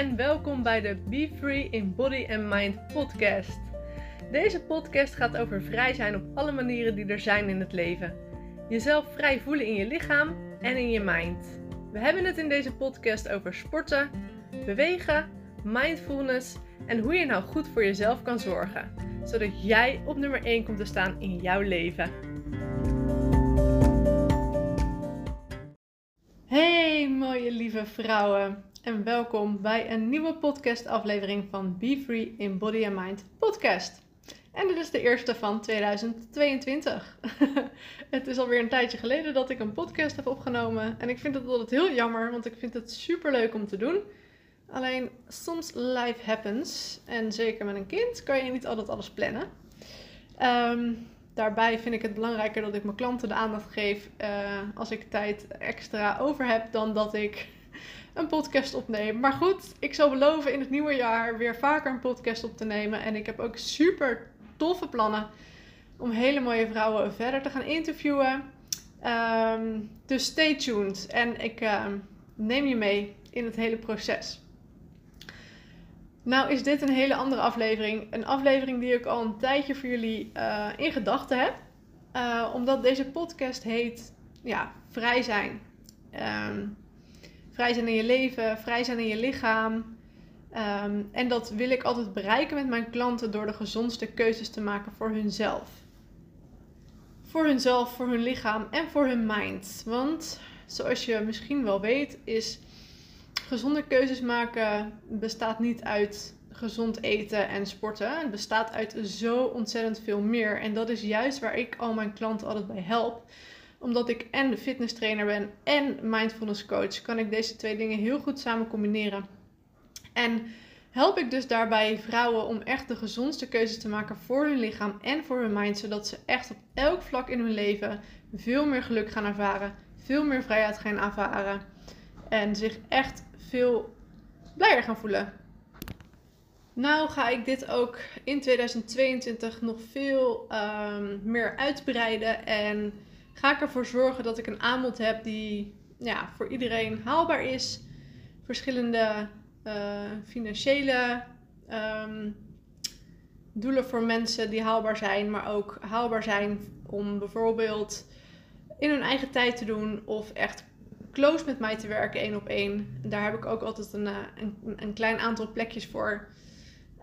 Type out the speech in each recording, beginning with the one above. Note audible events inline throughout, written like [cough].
en welkom bij de Be Free in Body and Mind podcast. Deze podcast gaat over vrij zijn op alle manieren die er zijn in het leven. Jezelf vrij voelen in je lichaam en in je mind. We hebben het in deze podcast over sporten, bewegen, mindfulness en hoe je nou goed voor jezelf kan zorgen, zodat jij op nummer 1 komt te staan in jouw leven. Hey mooie lieve vrouwen en welkom bij een nieuwe podcastaflevering van Be Free in Body and Mind podcast. En dit is de eerste van 2022. [laughs] het is alweer een tijdje geleden dat ik een podcast heb opgenomen. En ik vind het altijd heel jammer, want ik vind het super leuk om te doen. Alleen soms life happens. En zeker met een kind kan je niet altijd alles plannen. Ehm, daarbij vind ik het belangrijker dat ik mijn klanten de aandacht geef uh, als ik tijd extra over heb, dan dat ik een podcast opneem. Maar goed, ik zal beloven in het nieuwe jaar weer vaker een podcast op te nemen. En ik heb ook super toffe plannen om hele mooie vrouwen verder te gaan interviewen. Um, dus stay tuned en ik uh, neem je mee in het hele proces. Nou is dit een hele andere aflevering. Een aflevering die ik al een tijdje voor jullie uh, in gedachten heb. Uh, omdat deze podcast heet ja, Vrij zijn. Um, vrij zijn in je leven, vrij zijn in je lichaam. Um, en dat wil ik altijd bereiken met mijn klanten door de gezondste keuzes te maken voor hunzelf. Voor hunzelf, voor hun lichaam en voor hun mind. Want zoals je misschien wel weet, is gezonde keuzes maken bestaat niet uit gezond eten en sporten. Het bestaat uit zo ontzettend veel meer. En dat is juist waar ik al mijn klanten altijd bij help. Omdat ik en fitness trainer ben en mindfulness coach, kan ik deze twee dingen heel goed samen combineren. En help ik dus daarbij vrouwen om echt de gezondste keuzes te maken voor hun lichaam en voor hun mind, zodat ze echt op elk vlak in hun leven veel meer geluk gaan ervaren, veel meer vrijheid gaan ervaren en zich echt veel blijer gaan voelen. Nou ga ik dit ook in 2022 nog veel um, meer uitbreiden en ga ik ervoor zorgen dat ik een aanbod heb die ja, voor iedereen haalbaar is. Verschillende uh, financiële um, doelen voor mensen die haalbaar zijn, maar ook haalbaar zijn om bijvoorbeeld in hun eigen tijd te doen of echt close met mij te werken, één op één. Daar heb ik ook altijd een, eh, een, een klein aantal plekjes voor.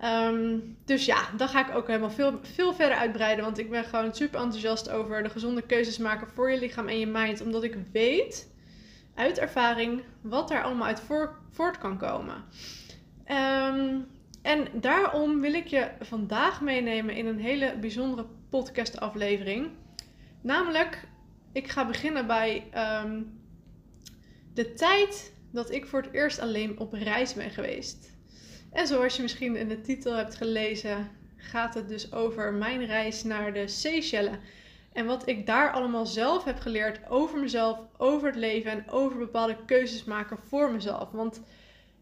Um, dus ja, dan ga ik ook helemaal veel, veel verder uitbreiden. Want ik ben gewoon super enthousiast over de gezonde keuzes maken voor je lichaam en je mind. Omdat ik weet uit ervaring wat daar allemaal uit voort kan komen. Um, en daarom wil ik je vandaag meenemen in een hele bijzondere podcastaflevering. Namelijk, ik ga beginnen bij um, de tijd dat ik voor het eerst alleen op reis ben geweest. En zoals je misschien in de titel hebt gelezen, gaat het dus over mijn reis naar de Seychelles. En wat ik daar allemaal zelf heb geleerd over mezelf, over het leven en over bepaalde keuzes maken voor mezelf. Want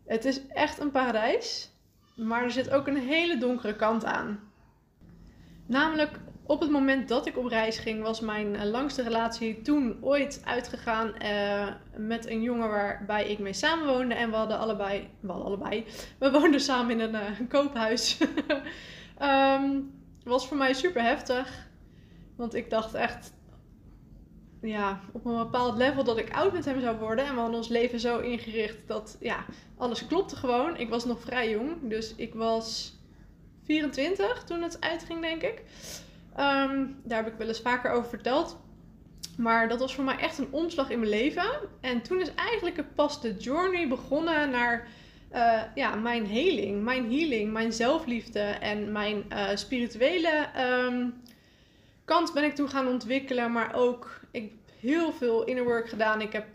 het is echt een paradijs, maar er zit ook een hele donkere kant aan. Namelijk op het moment dat ik op reis ging, was mijn eh, langste relatie toen ooit uitgegaan uh, met een jongen waarbij ik mee samenwoonde. En we hadden allebei, we allebei, we woonden samen in een, een koophuis. um, [laughs] was voor mij super heftig. Want ik dacht echt, ja, op een bepaald level dat ik oud met hem zou worden. En we hadden ons leven zo ingericht dat, ja, alles klopte gewoon. Ik was nog vrij jong, dus ik was 24 toen het uitging, denk ik. Um, daar heb ik wel eens vaker over verteld. Maar dat was voor mij echt een omslag in mijn leven. En toen is eigenlijk pas de journey begonnen naar uh, ja, mijn heling, mijn healing, mijn zelfliefde en mijn uh, spirituele um, kant ben ik toen gaan ontwikkelen. Maar ook, ik heb heel veel inner work gedaan. Ik heb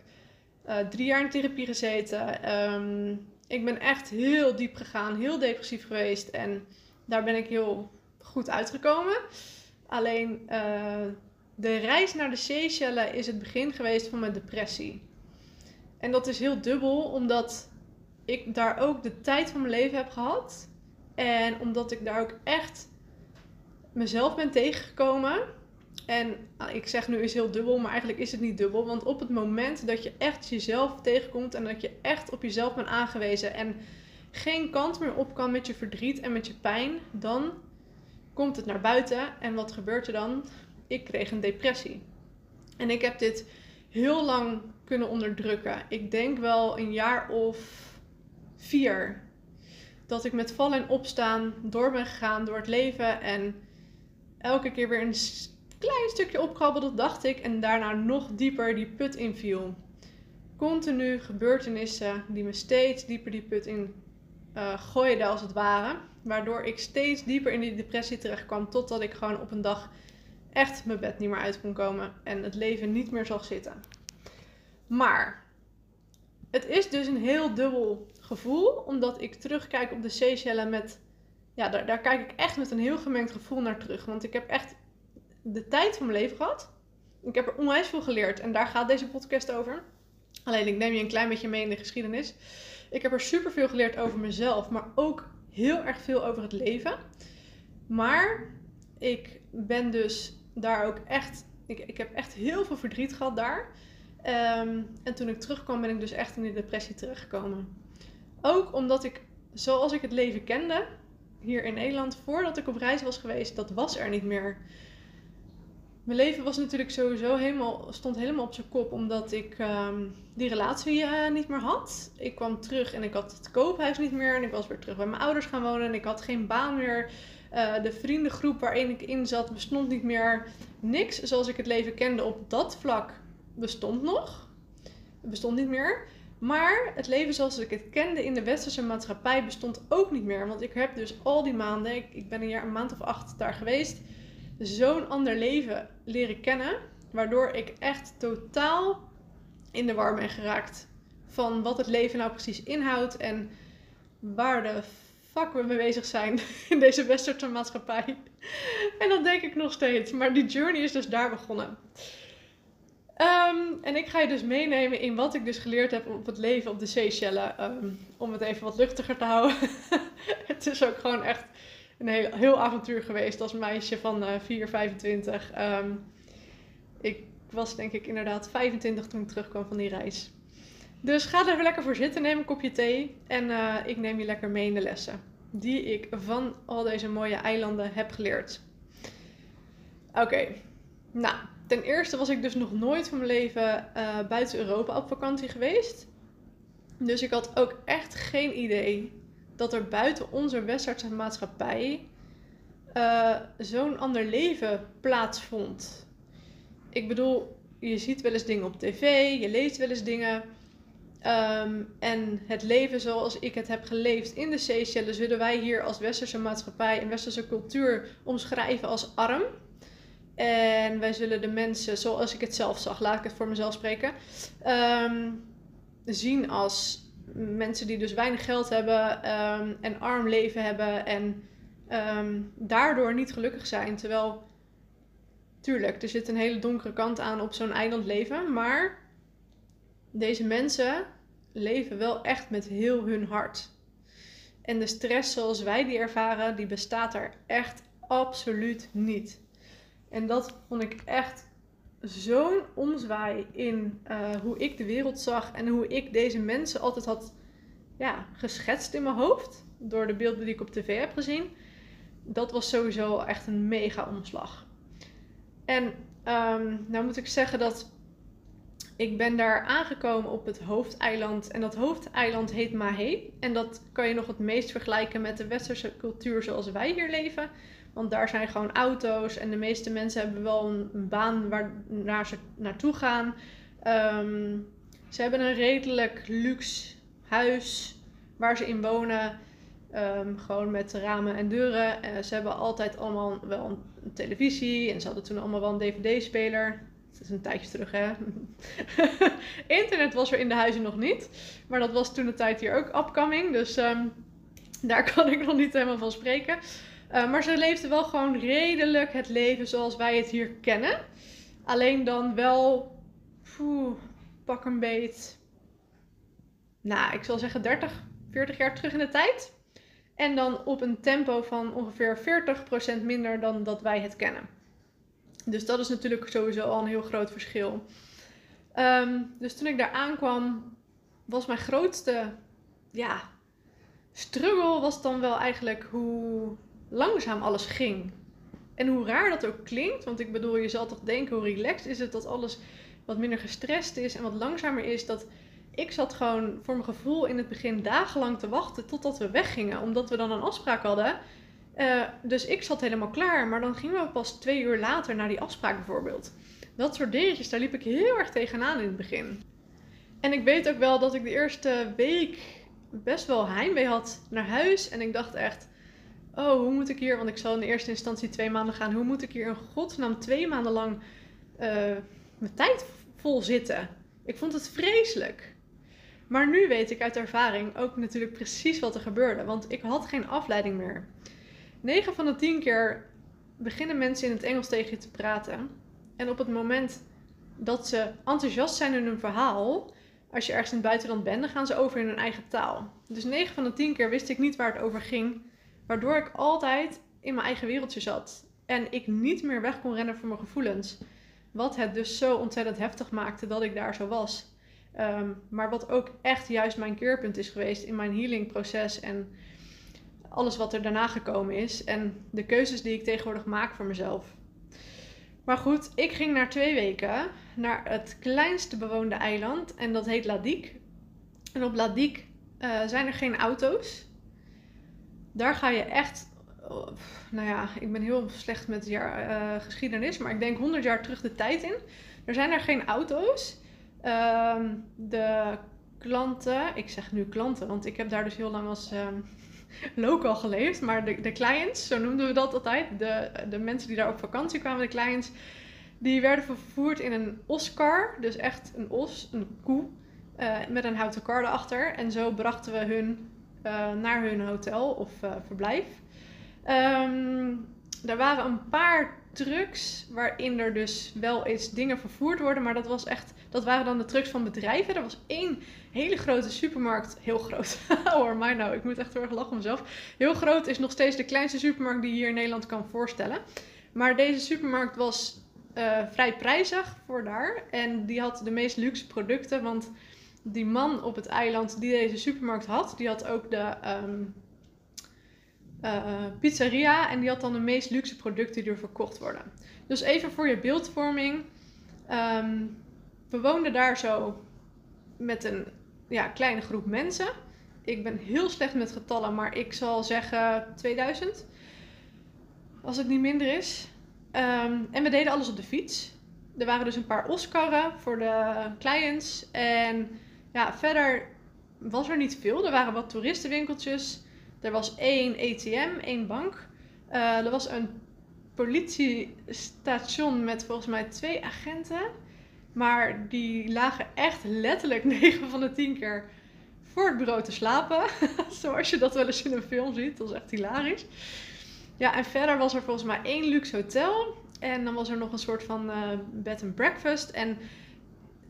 uh, drie jaar in therapie gezeten. Um, ik ben echt heel diep gegaan, heel depressief geweest. En daar ben ik heel goed uitgekomen. Alleen uh, de reis naar de Seychelles is het begin geweest van mijn depressie. En dat is heel dubbel, omdat ik daar ook de tijd van mijn leven heb gehad. En omdat ik daar ook echt mezelf ben tegengekomen. En nou, ik zeg nu is heel dubbel, maar eigenlijk is het niet dubbel. Want op het moment dat je echt jezelf tegenkomt en dat je echt op jezelf bent aangewezen en geen kant meer op kan met je verdriet en met je pijn, dan komt het naar buiten. En wat gebeurt er dan? Ik kreeg een depressie. En ik heb dit heel lang kunnen onderdrukken. Ik denk wel een jaar of vier. Dat ik met vallen en opstaan door ben gegaan door het leven. En elke keer weer een klein stukje opkrabbelde, dacht ik. En daarna nog dieper die put inviel. Continu gebeurtenissen die me steeds dieper die put in uh, gooiden als het ware. Waardoor ik steeds dieper in die depressie terecht kwam. Totdat ik gewoon op een dag echt mijn bed niet meer uit kon komen. En het leven niet meer zag zitten. Maar het is dus een heel dubbel gevoel. Omdat ik terugkijk op de Seychellen met... Ja, daar, daar kijk ik echt met een heel gemengd gevoel naar terug. Want ik heb echt de tijd van mijn leven gehad. Ik heb er onwijs veel geleerd. En daar gaat deze podcast over. Alleen ik neem je een klein beetje mee in de geschiedenis. Ik heb er super veel geleerd over mezelf, maar ook heel erg veel over het leven. Maar ik ben dus daar ook echt. Ik, ik heb echt heel veel verdriet gehad daar. Ehm, en toen ik terugkwam, ben ik dus echt in de depressie terechtgekomen. Ook omdat ik, zoals ik het leven kende, hier in Nederland, voordat ik op reis was geweest, dat was er niet meer. Mijn leven was natuurlijk sowieso helemaal, stond helemaal op zijn kop, omdat ik ehm, die relatie uh, niet meer had. Ik kwam terug en ik had het koophuis niet meer. En ik was weer terug bij mijn ouders gaan wonen en ik had geen baan meer. Uh, de vriendengroep waarin ik in zat bestond niet meer. Niks zoals ik het leven kende op dat vlak bestond nog. Het bestond niet meer. Maar het leven zoals ik het kende in de westerse maatschappij bestond ook niet meer. Want ik heb dus al die maanden, ik, ik ben een, jaar, een maand of acht daar geweest, zo'n ander leven leren kennen. Waardoor ik echt totaal in de war ben geraakt van wat het leven nou precies inhoudt en waar de fuck we mee bezig zijn [laughs] in deze westerse maatschappij. En dat denk ik nog steeds. Maar die journey is dus daar begonnen. Ehm, en ik ga je dus meenemen in wat ik dus geleerd heb op het leven op de Seychellen. Um, om het even wat luchtiger te houden. [laughs] het is ook gewoon echt een heel, heel avontuur geweest als meisje van uh, 4, 25. Um, ik was denk ik inderdaad 25 toen ik terugkwam van die reis. Dus ga er lekker voor zitten, neem een kopje thee en uh, ik neem je lekker mee in de lessen die ik van al deze mooie eilanden heb geleerd. Oké, nou, ten eerste was ik dus nog nooit van mijn leven uh, buiten Europa op vakantie geweest. Dus ik had ook echt geen idee dat er buiten onze westerse maatschappij uh, zo'n ander leven plaatsvond. Ik bedoel, je ziet wel eens dingen op tv, je leest wel eens dingen. Um, en het leven zoals ik het heb geleefd in de Seychelles zullen wij hier als westerse maatschappij en westerse cultuur omschrijven als arm. En wij zullen de mensen, zoals ik het zelf zag, laat ik het voor mezelf spreken, um, zien als mensen die dus weinig geld hebben um, en arm leven hebben en daardoor niet gelukkig zijn. Terwijl, tuurlijk, er zit een hele donkere kant aan op zo'n eiland leven, maar deze mensen leven wel echt met heel hun hart. En de stress zoals wij die ervaren, die bestaat er echt absoluut niet. En dat vond ik echt zo'n omzwaai in uh, hoe ik de wereld zag en hoe ik deze mensen altijd had ja, geschetst in mijn hoofd. Door de beelden die ik op tv heb gezien. Dat was sowieso echt een mega omslag. En um, nou moet ik zeggen dat ik ben daar aangekomen op het hoofdeiland. En dat hoofdeiland heet Mahé. En dat kan je nog het meest vergelijken met de westerse cultuur zoals wij hier leven. Want daar zijn gewoon auto's en de meeste mensen hebben wel een, baan waar naar ze naartoe gaan. Um, ze hebben een redelijk luxe huis waar ze in wonen. Um, gewoon met ramen en deuren. Uh, ze hebben altijd allemaal wel een televisie. En ze hadden toen allemaal wel een dvd-speler. Het is een tijdje terug, hè. [laughs] Internet was er in de huizen nog niet. Maar dat was toen de tijd hier ook upcoming. Dus um, daar [laughs] kan ik nog niet helemaal van spreken. Uh, maar ze leefden wel gewoon redelijk het leven zoals wij het hier kennen. Alleen dan wel, poeh, pak een beet. Nou, ik zal zeggen 30, 40 jaar terug in de tijd. En dan op een tempo van ongeveer 40% minder dan dat wij het kennen. Dus dat is natuurlijk sowieso al een heel groot verschil. Um, dus toen ik daar aankwam, was mijn grootste ja, struggle was dan wel eigenlijk hoe langzaam alles ging. En hoe raar dat ook klinkt, want ik bedoel, je zal toch denken hoe relaxed is het dat alles wat minder gestrest is en wat langzamer is. Dat ik zat gewoon voor mijn gevoel in het begin dagenlang te wachten totdat we weggingen, omdat we dan een afspraak hadden. Uh, dus ik zat helemaal klaar, maar dan gingen we pas twee uur later naar die afspraak bijvoorbeeld. Dat soort dingetjes, daar liep ik heel erg tegenaan in het begin. En ik weet ook wel dat ik de eerste week best wel heimwee had naar huis. En ik dacht echt, oh, hoe moet ik hier, want ik zal in eerste instantie twee maanden gaan. Hoe moet ik hier in godsnaam twee maanden lang uh, mijn tijd vol zitten? Ik vond het vreselijk. Maar nu weet ik uit ervaring ook natuurlijk precies wat er gebeurde. Want ik had geen afleiding meer. 9 van de 10 keer beginnen mensen in het Engels tegen je te praten. En op het moment dat ze enthousiast zijn in hun verhaal, als je ergens in het buitenland bent, dan gaan ze over in hun eigen taal. Dus 9 van de 10 keer wist ik niet waar het over ging, waardoor ik altijd in mijn eigen wereldje zat. En ik niet meer weg kon rennen voor mijn gevoelens. Wat het dus zo ontzettend heftig maakte dat ik daar zo was. Um, maar wat ook echt juist mijn keerpunt is geweest in mijn healingproces en alles wat er daarna gekomen is. En de keuzes die ik tegenwoordig maak voor mezelf. Maar goed, ik ging na twee weken naar het kleinste bewoonde eiland en dat heet Ladik. En op Ladik uh, zijn er geen auto's. Daar ga je echt, oh, nou ja, ik ben heel slecht met jaar, uh, geschiedenis, maar ik denk 100 jaar terug de tijd in. Er zijn er geen auto's. Uh, de klanten, ik zeg nu klanten, want ik heb daar dus heel lang als ehm, [laughs] local geleefd. Maar de, de clients, zo noemden we dat altijd, de, de mensen die daar op vakantie kwamen, de clients, die werden vervoerd in een oscar. Dus echt een os, een koe, uh, met een houten kar erachter. En zo brachten we hun naar hun hotel of uh, verblijf. Um, er waren een paar trucks waarin er dus wel eens dingen vervoerd worden, maar dat was echt, dat waren dan de trucks van bedrijven. Er was één hele grote supermarkt, heel groot. [laughs] hoor, mij nou, ik moet echt heel erg lachen om mezelf. Heel groot is nog steeds de kleinste supermarkt die je hier in Nederland kan voorstellen. Maar deze supermarkt was uh, vrij prijzig voor daar en die had de meest luxe producten, want die man op het eiland die deze supermarkt had, die had ook de um, uh, pizzeria en die had dan de meest luxe producten die er verkocht worden. Dus even voor je beeldvorming. Um, we woonden daar zo met een ja, kleine groep mensen. Ik ben heel slecht met getallen, maar ik zal zeggen 2000. Als het niet minder is. Um, en we deden alles op de fiets. Er waren dus een paar Oscarren voor de clients. En ja, verder was er niet veel. Er waren wat toeristenwinkeltjes. Er was één ATM, één bank. Uh, er was een politiestation met volgens mij twee agenten. Maar die lagen echt letterlijk [laughs] 9 van de 10 keer voor het bureau te slapen. [laughs] Zoals je dat wel eens in een film ziet. Dat is echt hilarisch. Ja, en verder was er volgens mij één luxe hotel. En dan was er nog een soort van uh, bed and breakfast. En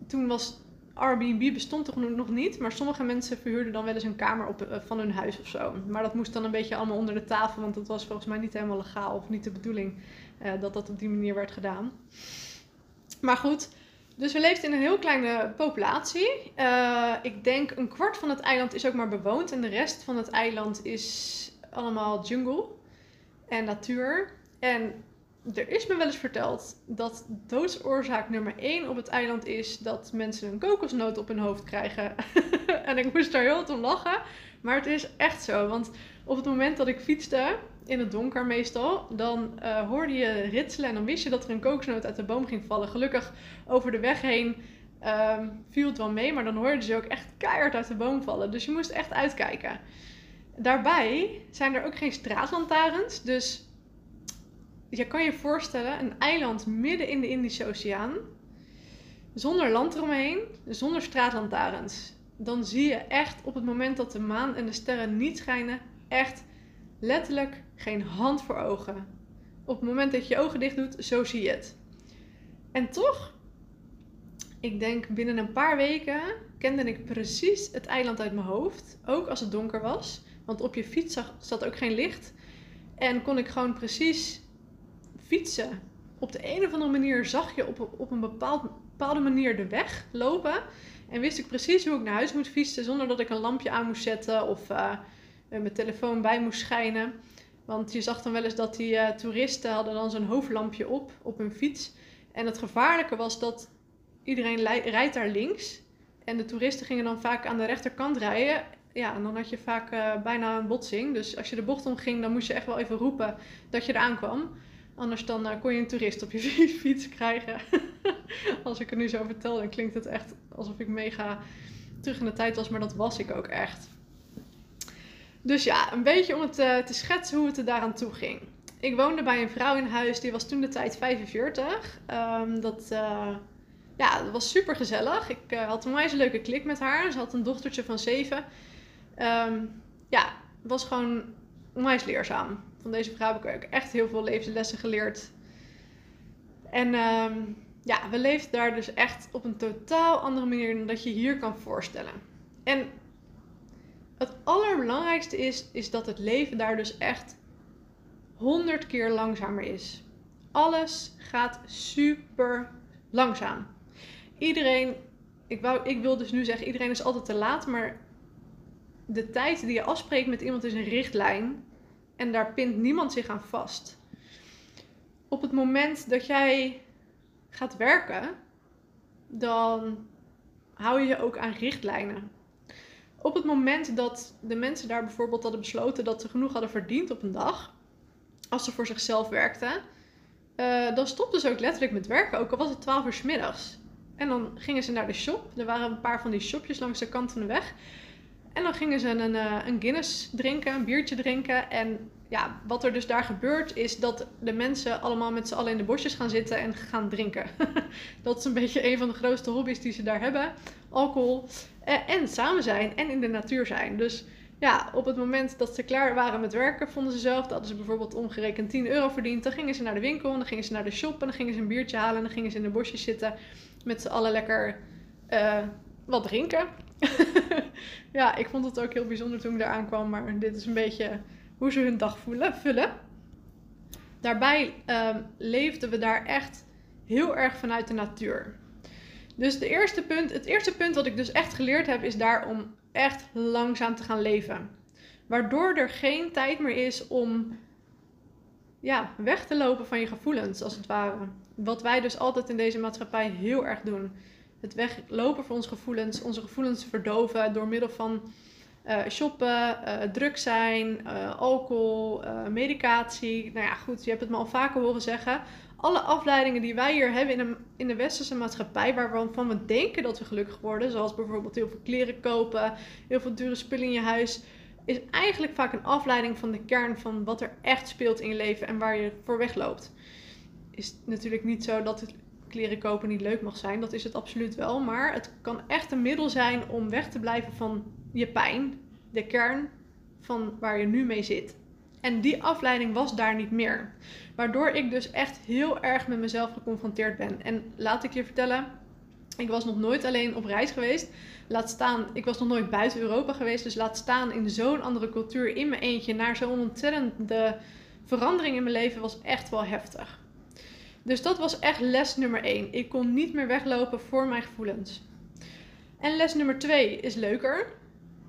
toen was Airbnb bestond toch nog niet, maar sommige mensen verhuurden dan wel eens een kamer op, uh, van hun huis of zo. Maar dat moest dan een beetje allemaal onder de tafel, want dat was volgens mij niet helemaal legaal of niet de bedoeling uh, dat dat op die manier werd gedaan. Maar goed, dus we leefden in een heel kleine populatie. Uh, ik denk een kwart van het eiland is ook maar bewoond en de rest van het eiland is allemaal jungle en natuur. En er is me wel eens verteld dat doodsoorzaak nummer 1 op het eiland is dat mensen een kokosnoot op hun hoofd krijgen. [laughs] en ik moest daar heel om lachen. Maar het is echt zo. Want op het moment dat ik fietste, in het donker meestal, dan uh, hoorde je ritselen en dan wist je dat er een kokosnoot uit de boom ging vallen. Gelukkig over de weg heen um, viel het wel mee, maar dan hoorde je ze ook echt keihard uit de boom vallen. Dus je moest echt uitkijken. Daarbij zijn er ook geen straatlantaarns, dus je kan je voorstellen, een eiland midden in de Indische Oceaan, zonder land eromheen, zonder straatlantaarns. Dan zie je echt op het moment dat de maan en de sterren niet schijnen, echt letterlijk geen hand voor ogen. Op het moment dat je je ogen dicht doet, zo zie je het. En toch, ik denk binnen een paar weken kende ik precies het eiland uit mijn hoofd. Ook als het donker was. Want op je fiets zat ook geen licht. En kon ik gewoon precies fietsen. Op de een of andere manier zag je op, op een bepaald, bepaalde manier de weg lopen. En wist ik precies hoe ik naar huis moet fietsen zonder dat ik een lampje aan moest zetten of uh, mijn telefoon bij moest schijnen. Want je zag dan wel eens dat die uh, toeristen hadden dan zo'n hoofdlampje op, op hun fiets. En het gevaarlijke was dat iedereen rijdt daar links. En de toeristen gingen dan vaak aan de rechterkant rijden. Ja, en dan had je vaak bijna een botsing. Dus als je de bocht omging, dan moest je echt wel even roepen dat je eraan kwam. Anders dan uh, kon je een toerist op je [laughs] fiets krijgen. [laughs] als ik het nu zo vertel, dan klinkt het echt alsof ik mega terug in de tijd was. Maar dat was ik ook echt. Dus ja, een beetje om het uh, te schetsen hoe het er daaraan toe ging. Ik woonde bij een vrouw in huis, die was toen de tijd 45. Um, dat, uh, ja, was super gezellig. Ik had een wijze leuke klik met haar. Ze had een dochtertje van 7. Um, ehm, ja, was gewoon onwijs leerzaam. Van deze vrouw heb ik ook echt heel veel levenslessen geleerd. En um, ja, we leefden daar dus echt op een totaal andere manier dan dat je hier kan voorstellen. En het allerbelangrijkste is, is dat het leven daar dus echt honderd keer langzamer is. Alles gaat super langzaam. Iedereen, ik, wou, ik wil dus nu zeggen, iedereen is altijd te laat, maar de tijd die je afspreekt met iemand is een richtlijn en daar pint niemand zich aan vast. Op het moment dat jij gaat werken, dan hou je je ook aan richtlijnen. Op het moment dat de mensen daar bijvoorbeeld hadden besloten dat ze genoeg hadden verdiend op een dag, als ze voor zichzelf werkten, uh, dan stopten ze ook letterlijk met werken, ook al was het 12 uur s middags. En dan gingen ze naar de shop. Er waren een paar van die shopjes langs de kant van de weg. En dan gingen ze een, uh, een Guinness drinken, een biertje drinken. En ja, wat er dus daar gebeurt, is dat de mensen allemaal met z'n allen in de bosjes gaan zitten en gaan drinken. [laughs] dat is een beetje een van de grootste hobby's die ze daar hebben. Alcohol. Uh, en samen zijn en in de natuur zijn. Dus ja, op het moment dat ze klaar waren met werken, vonden ze zelf, dat hadden ze bijvoorbeeld omgerekend 10 euro verdiend. Dan gingen ze naar de winkel, en dan gingen ze naar de shop en dan gingen ze een biertje halen en dan gingen ze in de bosjes zitten met z'n allen lekker uh, wat drinken. [laughs] ja, ik vond het ook heel bijzonder toen ik daar aankwam, maar dit is een beetje hoe ze hun dag voelen, vullen. Daarbij uh, leefden we daar echt heel erg vanuit de natuur. Dus de eerste punt, het eerste punt wat ik dus echt geleerd heb, is daar om echt langzaam te gaan leven. Waardoor er geen tijd meer is om ja, weg te lopen van je gevoelens, als het ware. Wat wij dus altijd in deze maatschappij heel erg doen. Het weglopen van onze gevoelens, onze gevoelens verdoven door middel van uh, shoppen, uh, druk zijn, uh, alcohol, medicatie. Nou ja, goed, je hebt het me al vaker horen zeggen alle afleidingen die wij hier hebben in de, in de westerse maatschappij, waarvan we denken dat we gelukkig worden, zoals bijvoorbeeld heel veel kleren kopen, heel veel dure spullen in je huis, is eigenlijk vaak een afleiding van de kern van wat er echt speelt in je leven en waar je voor wegloopt. Is natuurlijk niet zo dat het kleren kopen niet leuk mag zijn, dat is het absoluut wel, maar het kan echt een middel zijn om weg te blijven van je pijn, de kern van waar je nu mee zit. En die afleiding was daar niet meer. Waardoor ik dus echt heel erg met mezelf geconfronteerd ben. En laat ik je vertellen, ik was nog nooit alleen op reis geweest. Laat staan, ik was nog nooit buiten Europa geweest. Dus laat staan in zo'n andere cultuur in mijn eentje naar zo'n ontzettende verandering in mijn leven was echt wel heftig. Dus dat was echt les nummer 1. Ik kon niet meer weglopen voor mijn gevoelens. En les nummer 2 is leuker.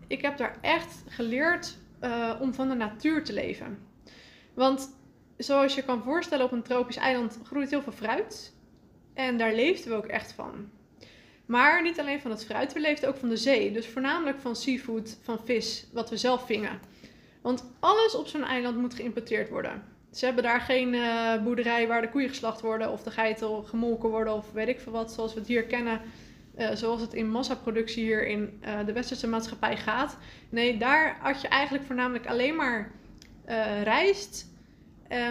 Ik heb daar echt geleerd uh, om van de natuur te leven. Want zoals je kan voorstellen, op een tropisch eiland groeit heel veel fruit. En daar leefden we ook echt van. Maar niet alleen van het fruit, we leefden ook van de zee. Dus voornamelijk van seafood, van vis, wat we zelf vingen. Want alles op zo'n eiland moet geïmporteerd worden. Ze hebben daar geen uh, boerderij waar de koeien geslacht worden of de geiten gemolken worden of weet ik veel wat, zoals we het hier kennen. Uh, zoals het in massaproductie hier in uh, de westerse maatschappij gaat. Nee, daar had je eigenlijk voornamelijk alleen maar rijst,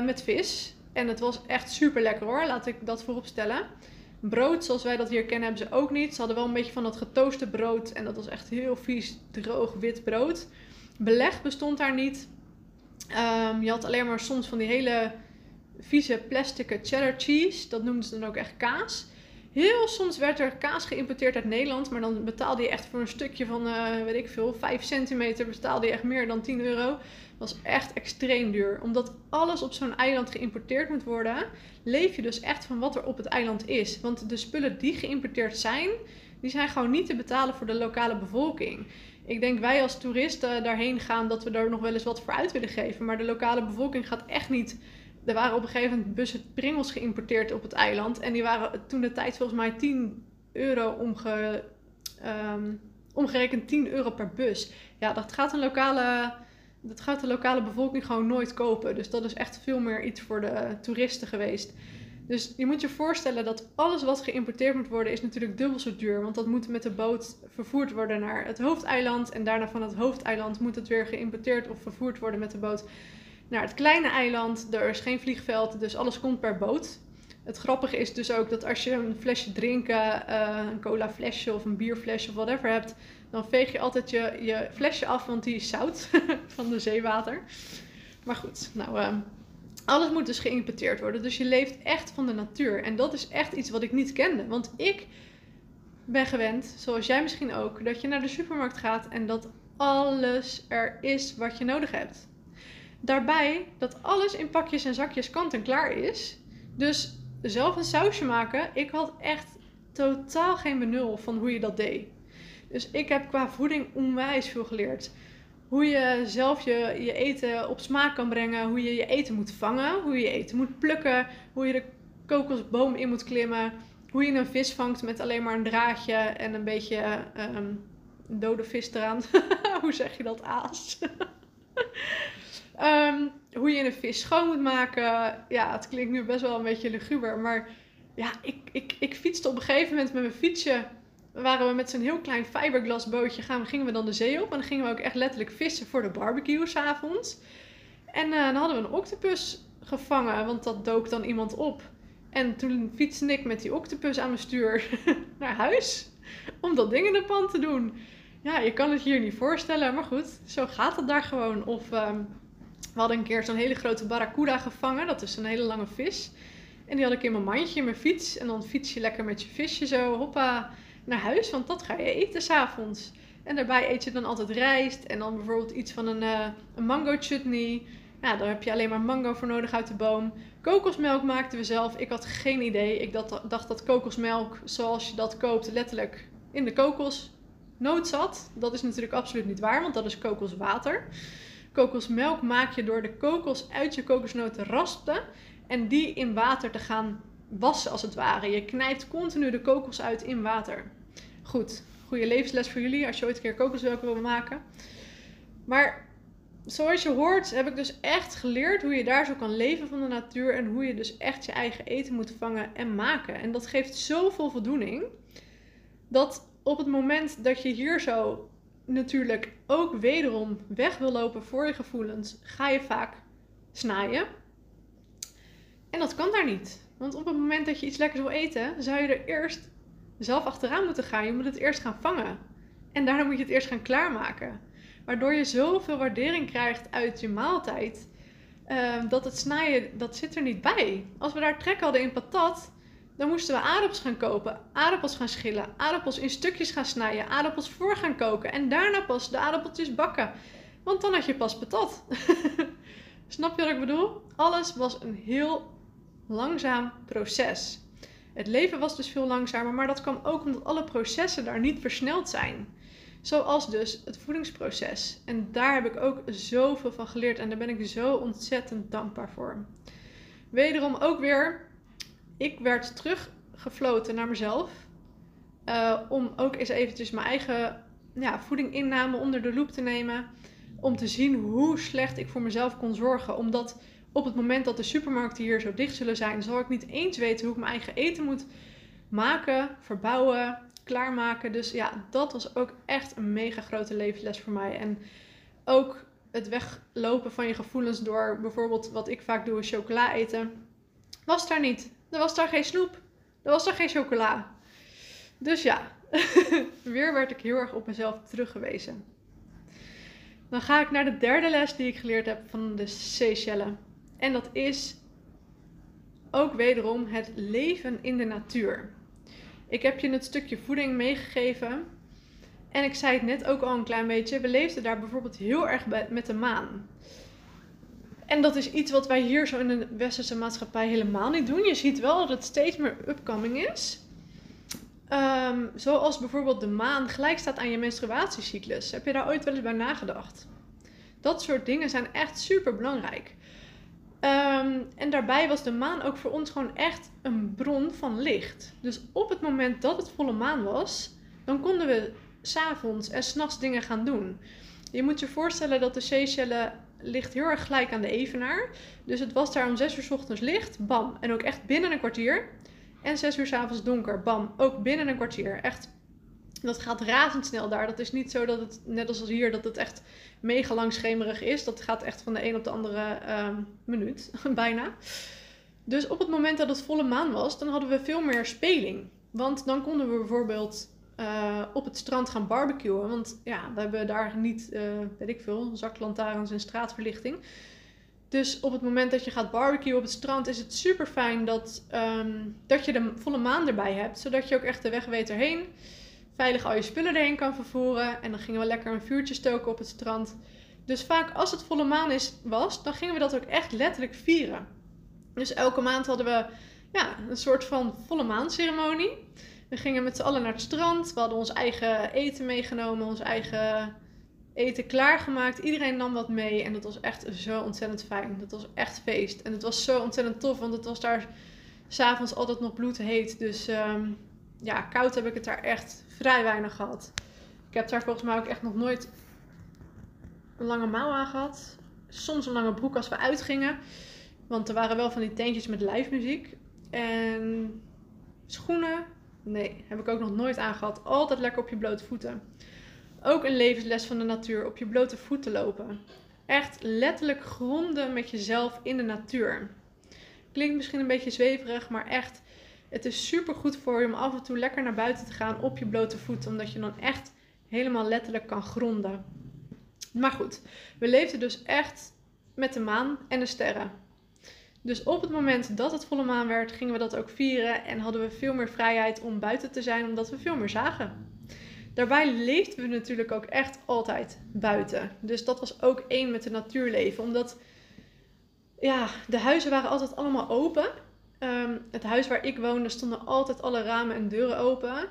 met vis. En het was echt super lekker hoor, laat ik dat voorop stellen. Brood, zoals wij dat hier kennen, hebben ze ook niet. Ze hadden wel een beetje van dat getooste brood. En dat was echt heel vies, droog, wit brood. Beleg bestond daar niet. Um, je had alleen maar soms van die hele vieze plastic cheddar cheese. Dat noemden ze dan ook echt kaas. Heel soms werd er kaas geïmporteerd uit Nederland, maar dan betaalde je echt voor een stukje van, uh, weet ik veel, 5 centimeter, betaalde je echt meer dan 10 euro was echt extreem duur. Omdat alles op zo'n eiland geïmporteerd moet worden, leef je dus echt van wat er op het eiland is. Want de spullen die geïmporteerd zijn, die zijn gewoon niet te betalen voor de lokale bevolking. Ik denk wij als toeristen daarheen gaan dat we daar nog wel eens wat voor uit willen geven. Maar de lokale bevolking gaat echt niet. Er waren op een gegeven moment bussen pringels geïmporteerd op het eiland. En die waren toen de tijd volgens mij 10 euro omge, ehm, omgerekend 10 euro per bus. Ja, dat gaat een lokale dat gaat de lokale bevolking gewoon nooit kopen. Dus dat is echt veel meer iets voor de toeristen geweest. Dus je moet je voorstellen dat alles wat geïmporteerd moet worden, is natuurlijk dubbel zo duur. Want dat moet met de boot vervoerd worden naar het hoofdeiland. En daarna van het hoofdeiland moet het weer geïmporteerd of vervoerd worden met de boot naar het kleine eiland. Er is geen vliegveld, dus alles komt per boot. Het grappige is dus ook dat als je een flesje drinken, uh, een cola flesje of een bierflesje of whatever hebt, dan veeg je altijd je, je flesje af, want die is zout [laughs] van de zeewater. Maar goed, nou, uh, alles moet dus geïmporteerd worden. Dus je leeft echt van de natuur. En dat is echt iets wat ik niet kende. Want ik ben gewend, zoals jij misschien ook, dat je naar de supermarkt gaat en dat alles er is wat je nodig hebt. Daarbij dat alles in pakjes en zakjes kant en klaar is. Dus zelf een sausje maken, ik had echt totaal geen benul van hoe je dat deed. Dus ik heb qua voeding onwijs veel geleerd. Hoe je zelf je, je eten op smaak kan brengen. Hoe je je eten moet vangen. Hoe je je eten moet plukken. Hoe je de kokosboom in moet klimmen. Hoe je een vis vangt met alleen maar een draadje en een beetje um, dode vis eraan. [laughs] hoe zeg je dat, aas? um, [laughs] hoe je een vis schoon moet maken. Ja, het klinkt nu best wel een beetje luguber. Maar ja, ik, ik, ik fietste op een gegeven moment met mijn fietsje waren we met zo'n heel klein fiberglas bootje gaan, gingen we dan de zee op. En dan gingen we ook echt letterlijk vissen voor de barbecue s'avonds. En uh, dan hadden we een octopus gevangen, want dat dook dan iemand op. En toen fietste ik met die octopus aan mijn stuur [laughs] naar huis. Om dat ding in de pan te doen. Ja, je kan het hier niet voorstellen, maar goed, zo gaat het daar gewoon. Of um, we hadden een keer zo'n hele grote barracuda gevangen. Dat is een hele lange vis. En die had ik in mijn mandje, in mijn fiets. En dan fiets je lekker met je visje zo, hoppa naar huis, want dat ga je eten s'avonds. En daarbij eet je dan altijd rijst en dan bijvoorbeeld iets van een, uh, een mango chutney. Ja, daar heb je alleen maar mango voor nodig uit de boom. Kokosmelk maakten we zelf. Ik had geen idee. Ik dacht, dat kokosmelk, zoals je dat koopt, letterlijk in de kokosnoot zat. Dat is natuurlijk absoluut niet waar, want dat is kokoswater. Kokosmelk maak je door de kokos uit je kokosnoot te raspen en die in water te gaan wassen als het ware. Je knijpt continu de kokos uit in water. Goed, goede levensles voor jullie als je ooit een keer kokosmelk wil maken. Maar zoals je hoort, heb ik dus echt geleerd hoe je daar zo kan leven van de natuur. En hoe je dus echt je eigen eten moet vangen en maken. En dat geeft zoveel voldoening. Dat op het moment dat je hier zo natuurlijk ook wederom weg wil lopen voor je gevoelens, ga je vaak snijden. En dat kan daar niet. Want op het moment dat je iets lekkers wil eten, zou je er eerst zelf achteraan moeten gaan. Je moet het eerst gaan vangen. En daarna moet je het eerst gaan klaarmaken. Waardoor je zoveel waardering krijgt uit je maaltijd. Uh, dat het snijden, dat zit er niet bij. Als we daar trek hadden in patat, dan moesten we aardappels gaan kopen. Aardappels gaan schillen. Aardappels in stukjes gaan snijden. Aardappels voor gaan koken. En daarna pas de aardappeltjes bakken. Want dan had je pas patat. [laughs] Snap je wat ik bedoel? Alles was een heel langzaam proces. Het leven was dus veel langzamer, maar dat kwam ook omdat alle processen daar niet versneld zijn. Zoals dus het voedingsproces. En daar heb ik ook zoveel van geleerd en daar ben ik zo ontzettend dankbaar voor. Wederom ook weer, ik werd teruggefloten naar mezelf. Uh, om ook eens eventjes mijn eigen ja, voedinginname onder de loep te nemen. Om te zien hoe slecht ik voor mezelf kon zorgen. Omdat op het moment dat de supermarkten hier zo dicht zullen zijn, zal ik niet eens weten hoe ik mijn eigen eten moet maken, verbouwen, klaarmaken. Dus ja, dat was ook echt een mega grote levensles voor mij. En ook het weglopen van je gevoelens door bijvoorbeeld wat ik vaak doe, is chocola eten. Was daar niet. Er was daar geen snoep. Er was daar geen chocola. Dus ja, [laughs] weer werd ik heel erg op mezelf teruggewezen. Dan ga ik naar de derde les die ik geleerd heb van de Seychelles. En dat is ook wederom het leven in de natuur. Ik heb je het stukje voeding meegegeven. En ik zei het net ook al een klein beetje. We leefden daar bijvoorbeeld heel erg met de maan. En dat is iets wat wij hier zo in de westerse maatschappij helemaal niet doen. Je ziet wel dat het steeds meer upcoming is. Ehm, zoals bijvoorbeeld de maan gelijk staat aan je menstruatiecyclus. Heb je daar ooit wel eens bij nagedacht? Dat soort dingen zijn echt super belangrijk. Ehm, en daarbij was de maan ook voor ons gewoon echt een bron van licht. Dus op het moment dat het volle maan was, dan konden we s'avonds en s'nachts dingen gaan doen. Je moet je voorstellen dat de Seychellen ligt heel erg gelijk aan de evenaar. Dus het was daar om 6 uur s ochtends licht, bam. En ook echt binnen een kwartier. En 6 uur s avonds donker, bam. Ook binnen een kwartier. Echt, dat gaat razendsnel daar. Dat is niet zo dat het, net als hier, dat het echt mega lang schemerig is. Dat gaat echt van de een op de andere uh, minuut, [laughs] bijna. Dus op het moment dat het volle maan was, dan hadden we veel meer speling. Want dan konden we bijvoorbeeld uh, op het strand gaan barbecuen. Want ja, we hebben daar niet, uh, weet ik veel, zaklantaarns en straatverlichting. Dus op het moment dat je gaat barbecuen op het strand, is het super fijn dat, um, dat je de volle maan erbij hebt. Zodat je ook echt de weg weet erheen. Veilig al je spullen erheen kan vervoeren. En dan gingen we lekker een vuurtje stoken op het strand. Dus vaak als het volle maan is, was, dan gingen we dat ook echt letterlijk vieren. Dus elke maand hadden we ja, een soort van volle maanceremonie. We gingen met z'n allen naar het strand. We hadden ons eigen eten meegenomen, ons eigen eten klaargemaakt. Iedereen nam wat mee en dat was echt zo ontzettend fijn. Dat was echt feest. En het was zo ontzettend tof, want het was daar s'avonds altijd nog bloedheet. Dus um, ja, koud heb ik het daar echt vrij weinig gehad. Ik heb daar volgens mij ook echt nog nooit een lange mouw aan gehad. Soms een lange broek als we uitgingen. Want er waren wel van die tentjes met live muziek. En schoenen, Nee, heb ik ook nog nooit aangehad. Altijd lekker op je blote voeten. Ook een levensles van de natuur, op je blote voeten lopen. Echt letterlijk gronden met jezelf in de natuur. Klinkt misschien een beetje zweverig, maar echt, het is super goed voor je om af en toe lekker naar buiten te gaan op je blote voeten, omdat je dan echt helemaal letterlijk kan gronden. Maar goed, we leefden dus echt met de maan en de sterren. Dus op het moment dat het volle maan werd, gingen we dat ook vieren en hadden we veel meer vrijheid om buiten te zijn, omdat we veel meer zagen. Daarbij leefden we natuurlijk ook echt altijd buiten. Dus dat was ook één met het natuurleven, omdat ja, de huizen waren altijd allemaal open. Um, het huis waar ik woonde stonden altijd alle ramen en deuren open.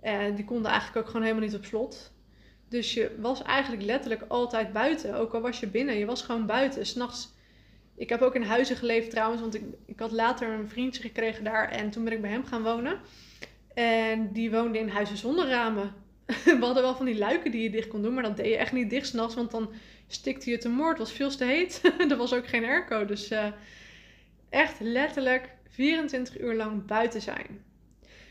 En die konden eigenlijk ook gewoon helemaal niet op slot. Dus je was eigenlijk letterlijk altijd buiten. Ook al was je binnen, je was gewoon buiten. S'nachts ik heb ook in huizen geleefd trouwens, want ik, ik had later een vriendje gekregen daar en toen ben ik bij hem gaan wonen. En die woonde in huizen zonder ramen. [laughs] We hadden wel van die luiken die je dicht kon doen, maar dat deed je echt niet dicht s'nachts, want dan stikte je te moord. Het was veel te heet. [laughs] er was ook geen airco, dus uh, echt letterlijk 24 uur lang buiten zijn.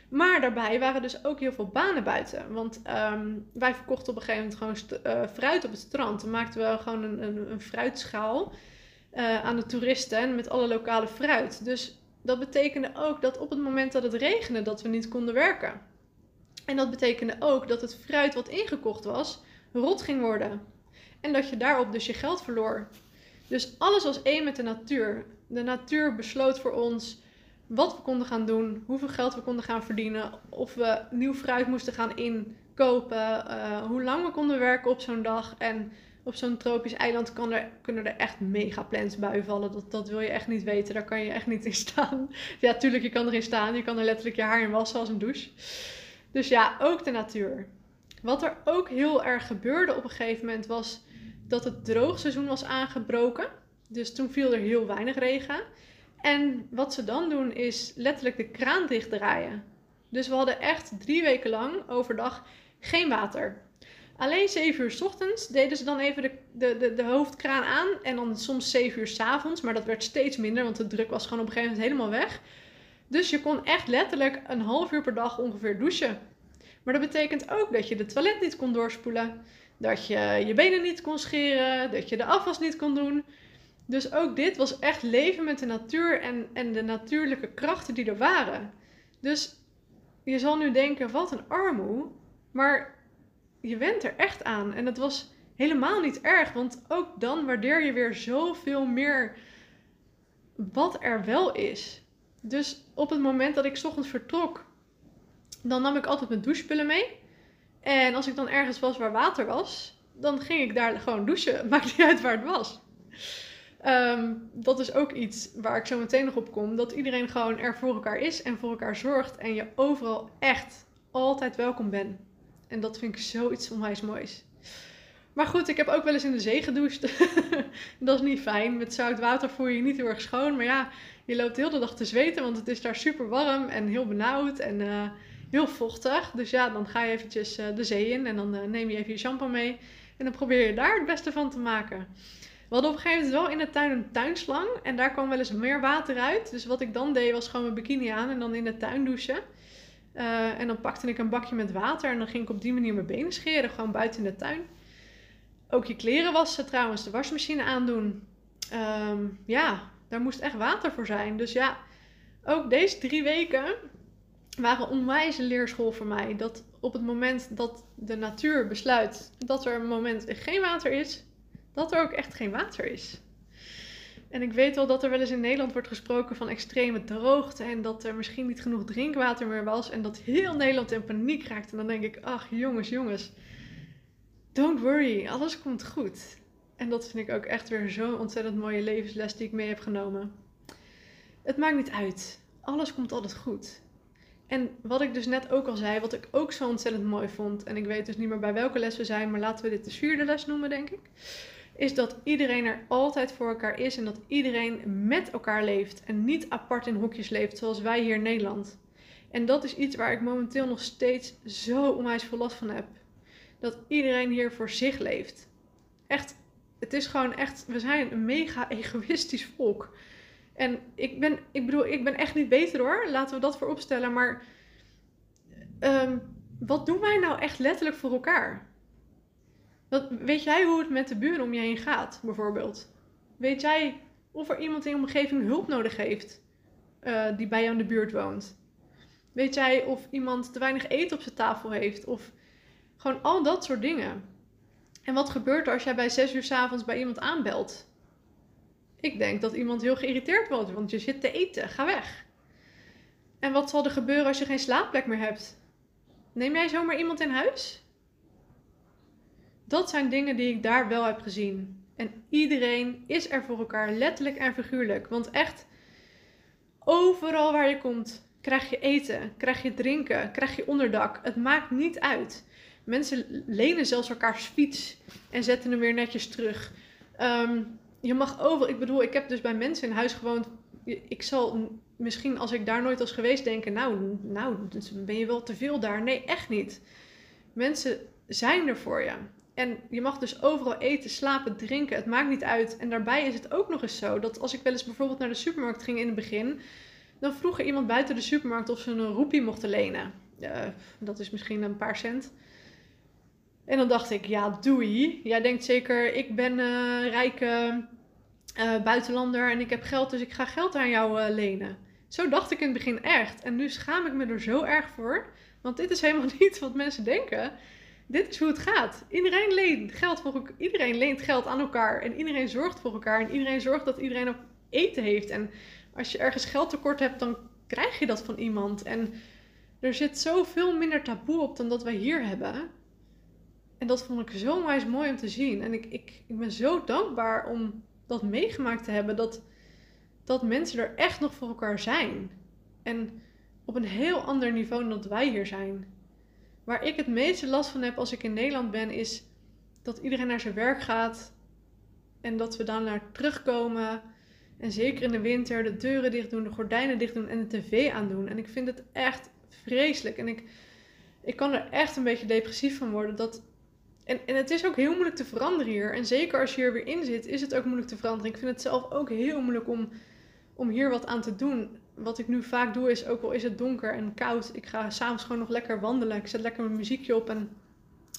Maar daarbij waren dus ook heel veel banen buiten. Want um, wij verkochten op een gegeven moment gewoon uh, fruit op het strand. Dan maakten we gewoon een, een, een fruitschaal. Uh, aan de toeristen met alle lokale fruit. Dus dat betekende ook dat op het moment dat het regende, dat we niet konden werken. En dat betekende ook dat het fruit wat ingekocht was, rot ging worden. En dat je daarop dus je geld verloor. Dus alles was één met de natuur. De natuur besloot voor ons wat we konden gaan doen, hoeveel geld we konden gaan verdienen, of we nieuw fruit moesten gaan inkopen, uh, hoe lang we konden werken op zo'n dag. En op zo'n tropisch eiland kan er, kunnen er echt mega plensbuien vallen. Dat, dat wil je echt niet weten. Daar kan je echt niet in staan. [laughs] Ja, tuurlijk, je kan erin staan. Je kan er letterlijk je haar in wassen als een douche. Dus ja, ook de natuur. Wat er ook heel erg gebeurde op een gegeven moment was dat het droogseizoen was aangebroken. Dus toen viel er heel weinig regen. En wat ze dan doen is letterlijk de kraan dichtdraaien. Dus we hadden echt drie weken lang overdag geen water. Alleen 7 uur s ochtends deden ze dan even de, de, de, de hoofdkraan aan. En dan soms 7 uur s avonds. Maar dat werd steeds minder, want de druk was gewoon op een gegeven moment helemaal weg. Dus je kon echt letterlijk een half uur per dag ongeveer douchen. Maar dat betekent ook dat je de toilet niet kon doorspoelen. Dat je je benen niet kon scheren. Dat je de afwas niet kon doen. Dus ook dit was echt leven met de natuur en, en de natuurlijke krachten die er waren. Dus je zal nu denken, wat een armoe. Maar je went er echt aan. En het was helemaal niet erg, want ook dan waardeer je weer zoveel meer wat er wel is. Dus op het moment dat ik ochtends vertrok, dan nam ik altijd mijn douchespullen mee. En als ik dan ergens was waar water was, dan ging ik daar gewoon douchen. [laughs] Maakt niet uit waar het was. Ehm, dat is ook iets waar ik zo meteen nog op kom. Dat iedereen gewoon er voor elkaar is en voor elkaar zorgt. En je overal echt altijd welkom ben. En dat vind ik zoiets onwijs moois. Maar goed, ik heb ook wel eens in de zee gedoucht. [laughs] dat is niet fijn. Met zout water voel je je niet heel erg schoon. Maar ja, je loopt heel de dag te zweten, want het is daar super warm en heel benauwd en uh, heel vochtig. Dus ja, dan ga je eventjes uh, de zee in en dan uh, neem je even je shampoo mee. En dan probeer je daar het beste van te maken. We hadden op een gegeven moment wel in de tuin een tuinslang. En daar kwam wel eens meer water uit. Dus wat ik dan deed was gewoon mijn bikini aan en dan in de tuin douchen. en dan pakte ik een bakje met water en dan ging ik op die manier mijn benen scheren. Gewoon buiten in de tuin. Ook je kleren wassen trouwens, de wasmachine aandoen. Um, ja, daar moest echt water voor zijn. Dus ja, ook deze drie weken waren onwijs een leerschool voor mij. Dat op het moment dat de natuur besluit dat er een moment geen water is, dat er ook echt geen water is. En ik weet wel dat er wel eens in Nederland wordt gesproken van extreme droogte en dat er misschien niet genoeg drinkwater meer was en dat heel Nederland in paniek raakt. En dan denk ik, ach jongens, jongens, don't worry, alles komt goed. En dat vind ik ook echt weer zo'n ontzettend mooie levensles die ik mee heb genomen. Het maakt niet uit. Alles komt altijd goed. En wat ik dus net ook al zei, wat ik ook zo ontzettend mooi vond, en ik weet dus niet meer bij welke les we zijn, maar laten we dit de vierde les noemen, denk ik. Is dat iedereen er altijd voor elkaar is en dat iedereen met elkaar leeft en niet apart in hokjes leeft, zoals wij hier in Nederland. En dat is iets waar ik momenteel nog steeds zo onwijs veel last van heb. Dat iedereen hier voor zich leeft. Echt het is gewoon echt, we zijn een mega [laughs] egoïstisch volk. En ik ben, ik bedoel, ik ben echt niet beter hoor. Laten we dat voor opstellen. Maar um, wat doen wij nou echt letterlijk voor elkaar? Weet jij hoe het met de buren om je heen gaat, bijvoorbeeld? Weet jij of er iemand in je omgeving hulp nodig heeft uh, die bij jou in de buurt woont? Weet jij of iemand te weinig eten op zijn tafel heeft? Of gewoon al dat soort dingen. En wat gebeurt er als jij bij 6 uur s avonds bij iemand aanbelt? Ik denk dat iemand heel geïrriteerd wordt, want je zit te eten, ga weg. En wat zal er gebeuren als je geen slaapplek meer hebt? Neem jij zomaar iemand in huis? Dat zijn dingen die ik daar wel heb gezien. En iedereen is er voor elkaar, letterlijk en figuurlijk. Want echt, overal waar je komt, krijg je eten, krijg je drinken, krijg je onderdak. Het maakt niet uit. Mensen lenen zelfs elkaars fiets en zetten hem weer netjes terug. Ehm, je mag over. Ik bedoel, ik heb dus bij mensen in huis gewoond. Ik zal misschien als ik daar nooit was geweest denken, nou, nou, ben je wel te veel daar. Nee, echt niet. Mensen zijn er voor je. En je mag dus overal eten, slapen, drinken. Het maakt niet uit. En daarbij is het ook nog eens zo dat als ik wel eens bijvoorbeeld naar de supermarkt ging in het begin, dan vroeg er iemand buiten de supermarkt of ze een roepie mochten lenen. Dat is misschien een paar cent. En dan dacht ik, ja, doei. Jij denkt zeker, ik ben rijke uh, buitenlander en ik heb geld, dus ik ga geld aan jou uh, lenen. Zo dacht ik in het begin echt. En nu schaam ik me er zo erg voor. Want dit is helemaal [laughs] niet wat mensen denken. Dit is hoe het gaat. Iedereen leent geld, voor, iedereen leent geld aan elkaar. En iedereen zorgt voor elkaar. En iedereen zorgt dat iedereen ook eten heeft. En als je ergens geld tekort hebt, dan krijg je dat van iemand. En er zit zoveel minder taboe op dan dat wij hier hebben. En dat vond ik zo wijs mooi om te zien. En ik, ik, ik ben zo dankbaar om dat meegemaakt te hebben. Dat, dat mensen er echt nog voor elkaar zijn. En op een heel ander niveau dan dat wij hier zijn. Waar ik het meeste last van heb als ik in Nederland ben, is dat iedereen naar zijn werk gaat. En dat we dan naar terugkomen. En zeker in de winter de deuren dicht doen, de gordijnen dicht doen en de tv aandoen. En ik vind het echt vreselijk. En ik, ik kan er echt een beetje depressief van worden. Dat en, en het is ook heel moeilijk te veranderen hier. En zeker als je er weer in zit, is het ook moeilijk te veranderen. Ik vind het zelf ook heel moeilijk om, om hier wat aan te doen. Wat ik nu vaak doe is, ook al is het donker en koud, ik ga s'avonds gewoon nog lekker wandelen. Ik zet lekker mijn muziekje op en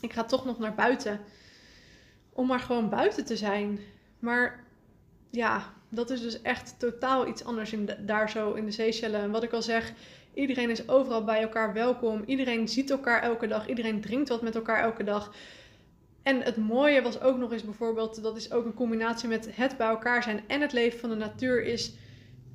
ik ga toch nog naar buiten. Om maar gewoon buiten te zijn. Maar ja, dat is dus echt totaal iets anders in daar zo in de Seychelles. En wat ik al zeg, iedereen is overal bij elkaar welkom. Iedereen ziet elkaar elke dag. Iedereen drinkt wat met elkaar elke dag. En het mooie was ook nog eens bijvoorbeeld, dat is ook een combinatie met het bij elkaar zijn en het leven van de natuur, is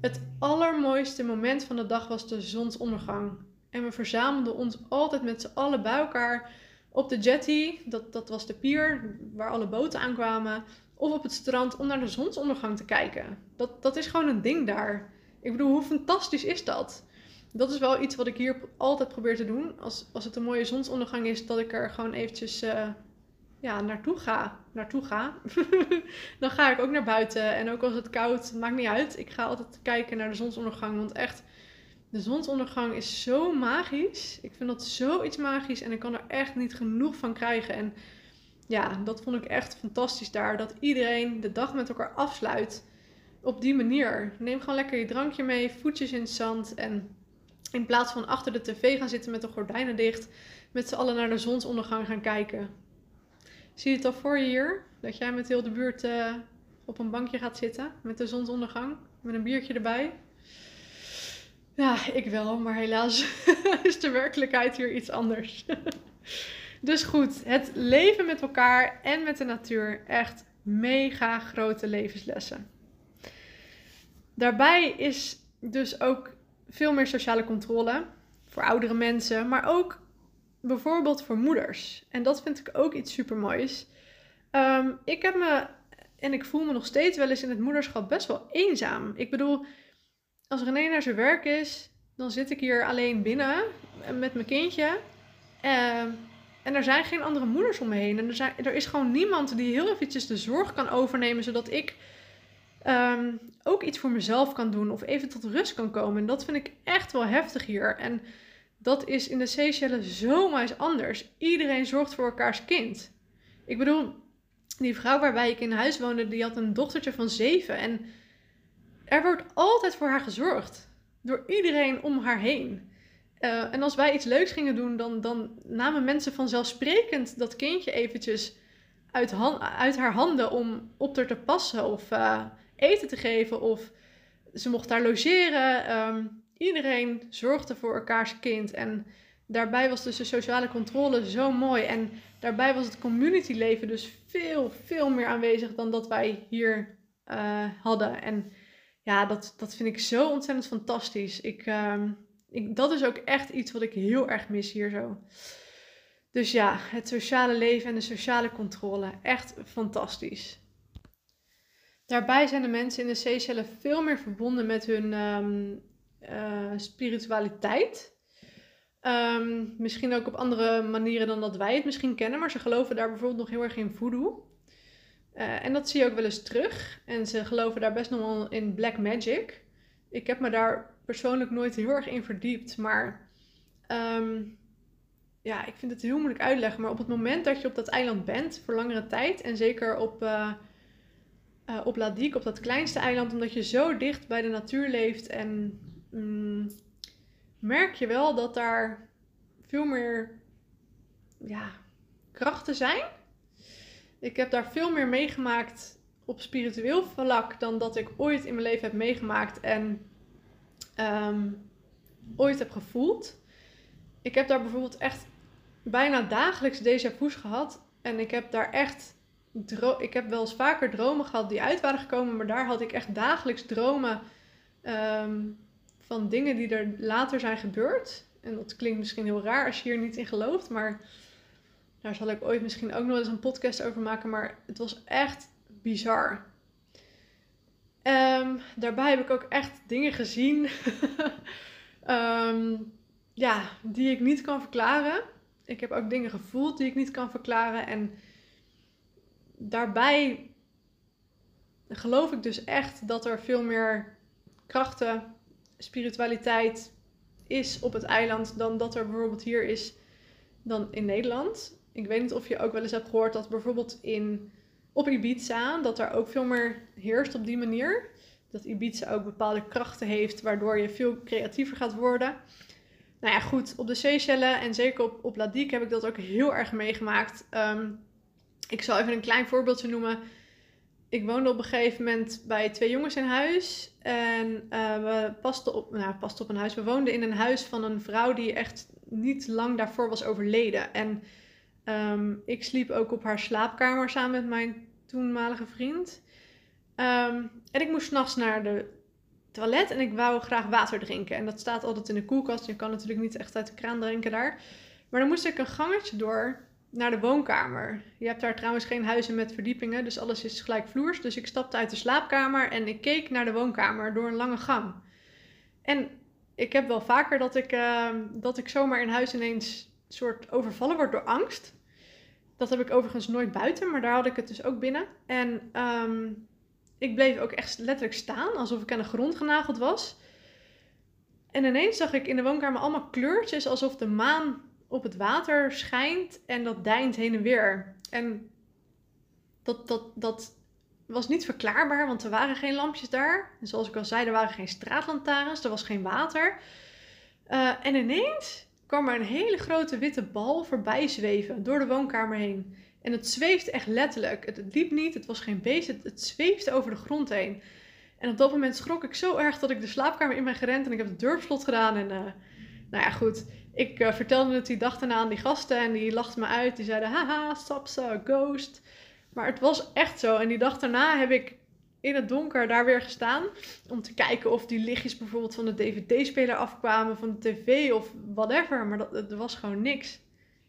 het allermooiste moment van de dag was de zonsondergang. En we verzamelden ons altijd met z'n allen bij elkaar op de jetty, dat, dat was de pier waar alle boten aankwamen, of op het strand om naar de zonsondergang te kijken. Dat, dat is gewoon een ding daar. Ik bedoel, hoe fantastisch is dat? dat is wel iets wat ik hier altijd probeer te doen. Als, als het een mooie zonsondergang is, dat ik er gewoon eventjes uh, ja, naartoe ga. Naartoe ga. [laughs] dan ga ik ook naar buiten. En ook als het koud, maakt niet uit. Ik ga altijd kijken naar de zonsondergang. Want echt, de zonsondergang is zo magisch. Ik vind dat zoiets magisch. En ik kan er echt niet genoeg van krijgen. En ja, dat vond ik echt fantastisch daar. Dat iedereen de dag met elkaar afsluit. Op die manier. Neem gewoon lekker je drankje mee, voetjes in het zand. En in plaats van achter de tv gaan zitten met de gordijnen dicht, met z'n allen naar de zonsondergang gaan kijken. Zie je het al voor je hier? Dat jij met heel de buurt uh, op een bankje gaat zitten met de zonsondergang, met een biertje erbij. Ja, ik wel, maar helaas [laughs] is de werkelijkheid hier iets anders. [laughs] dus goed, het leven met elkaar en met de natuur, echt mega grote levenslessen. Daarbij is dus ook veel meer sociale controle voor oudere mensen, maar ook bijvoorbeeld voor moeders. En dat vind ik ook iets supermoois. Um, ik heb me, en ik voel me nog steeds wel eens in het moederschap best wel eenzaam. Ik bedoel, als René naar zijn werk is, dan zit ik hier alleen binnen met mijn kindje. Uh, en er zijn geen andere moeders om me heen. En er, zijn, er is gewoon niemand die heel eventjes de zorg kan overnemen, zodat ik um, ook iets voor mezelf kan doen of even tot rust kan komen. En dat vind ik echt wel heftig hier. En dat is in de Seychelles zomaar anders. Iedereen zorgt voor elkaars kind. Ik bedoel, die vrouw waarbij ik in huis woonde, die had een dochtertje van zeven. En er wordt altijd voor haar gezorgd. Door iedereen om haar heen. Uh, en als wij iets leuks gingen doen, dan, dan namen mensen vanzelfsprekend dat kindje eventjes uit, uit haar handen om op haar te passen. Of uh, eten te geven of ze mocht daar logeren. Ehm, iedereen zorgde voor elkaars kind. En daarbij was dus de sociale controle zo mooi. En daarbij was het communityleven dus veel, veel meer aanwezig dan dat wij hier uh, hadden. En ja, dat, dat vind ik zo ontzettend fantastisch. Ik, uh, ik, dat is ook echt iets wat ik heel erg mis hier zo. Dus ja, het sociale leven en de sociale controle. Echt fantastisch. Daarbij zijn de mensen in de Seychelles veel meer verbonden met hun um, uh, spiritualiteit. Um, misschien ook op andere manieren dan dat wij het misschien kennen, maar ze geloven daar bijvoorbeeld nog heel erg in voodoo. Uh, en dat zie je ook wel eens terug. En ze geloven daar best nog wel in black magic. Ik heb me daar persoonlijk nooit heel erg in verdiept, maar um, ja, ik vind het heel moeilijk uitleggen. Maar op het moment dat je op dat eiland bent voor langere tijd, en zeker op uh, op Ladique, op dat kleinste eiland, omdat je zo dicht bij de natuur leeft. En mm, merk je wel dat daar veel meer ja, krachten zijn. Ik heb daar veel meer meegemaakt op spiritueel vlak dan dat ik ooit in mijn leven heb meegemaakt en um, ooit heb gevoeld. Ik heb daar bijvoorbeeld echt bijna dagelijks déjà vu's gehad. En ik heb daar echt ik heb wel eens vaker dromen gehad die uit waren gekomen, maar daar had ik echt dagelijks dromen ehm, van dingen die er later zijn gebeurd. En dat klinkt misschien heel raar als je hier niet in gelooft, maar daar zal ik ooit misschien ook nog eens een podcast over maken. Maar het was echt bizar. Um, daarbij heb ik ook echt dingen gezien um, [laughs] ja, die ik niet kan verklaren. Ik heb ook dingen gevoeld die ik niet kan verklaren. En daarbij geloof ik dus echt dat er veel meer krachten, spiritualiteit is op het eiland dan dat er bijvoorbeeld hier is dan in Nederland. Ik weet niet of je ook wel eens hebt gehoord dat bijvoorbeeld in, op Ibiza, dat er ook veel meer heerst op die manier. Dat Ibiza ook bepaalde krachten heeft, waardoor je veel creatiever gaat worden. Nou ja, goed, op de Seychelles en zeker op, op Ladique heb ik dat ook heel erg meegemaakt. Ehm, ik zal even een klein voorbeeldje noemen. Ik woonde op een gegeven moment bij twee jongens in huis. En uh, we pasten op, nou, pasten op een huis. We woonden in een huis van een vrouw die echt niet lang daarvoor was overleden. En um, ik sliep ook op haar slaapkamer samen met mijn toenmalige vriend. Um, en ik moest s'nachts naar de toilet en ik wou graag water drinken. En dat staat altijd in de koelkast. Je kan natuurlijk niet echt uit de kraan drinken daar. Maar dan moest ik een gangetje door naar de woonkamer. Je hebt daar trouwens geen huizen met verdiepingen, dus alles is gelijkvloers. Dus ik stapte uit de slaapkamer en ik keek naar de woonkamer door een lange gang. En ik heb wel vaker dat ik, uh, dat ik zomaar in huis ineens soort overvallen word door angst. Dat heb ik overigens nooit buiten, maar daar had ik het dus ook binnen. En um, ik bleef ook echt letterlijk staan, alsof ik aan de grond genageld was. En ineens zag ik in de woonkamer allemaal kleurtjes, alsof de maan op het water schijnt en dat deint heen en weer. En dat, dat, dat was niet verklaarbaar, want er waren geen lampjes daar. En zoals ik al zei, er waren geen straatlantaarns, er was geen water. Uh, en ineens kwam er een hele grote witte bal voorbij zweven door de woonkamer heen. En het zweefde echt letterlijk. Het, liep niet, het was geen beest, het, zweefde over de grond heen. En op dat moment schrok ik zo erg dat ik de slaapkamer in ben gerend en ik heb het deur slot gedaan. En uh, nou ja, goed. Ik uh, vertelde het die dag daarna aan die gasten en die lachten me uit. Die zeiden, haha, Sapsa, ghost. Maar het was echt zo. En die dag daarna heb ik in het donker daar weer gestaan. Om te kijken of die lichtjes bijvoorbeeld van de DVD-speler afkwamen, van de tv of whatever. Maar dat, was gewoon niks.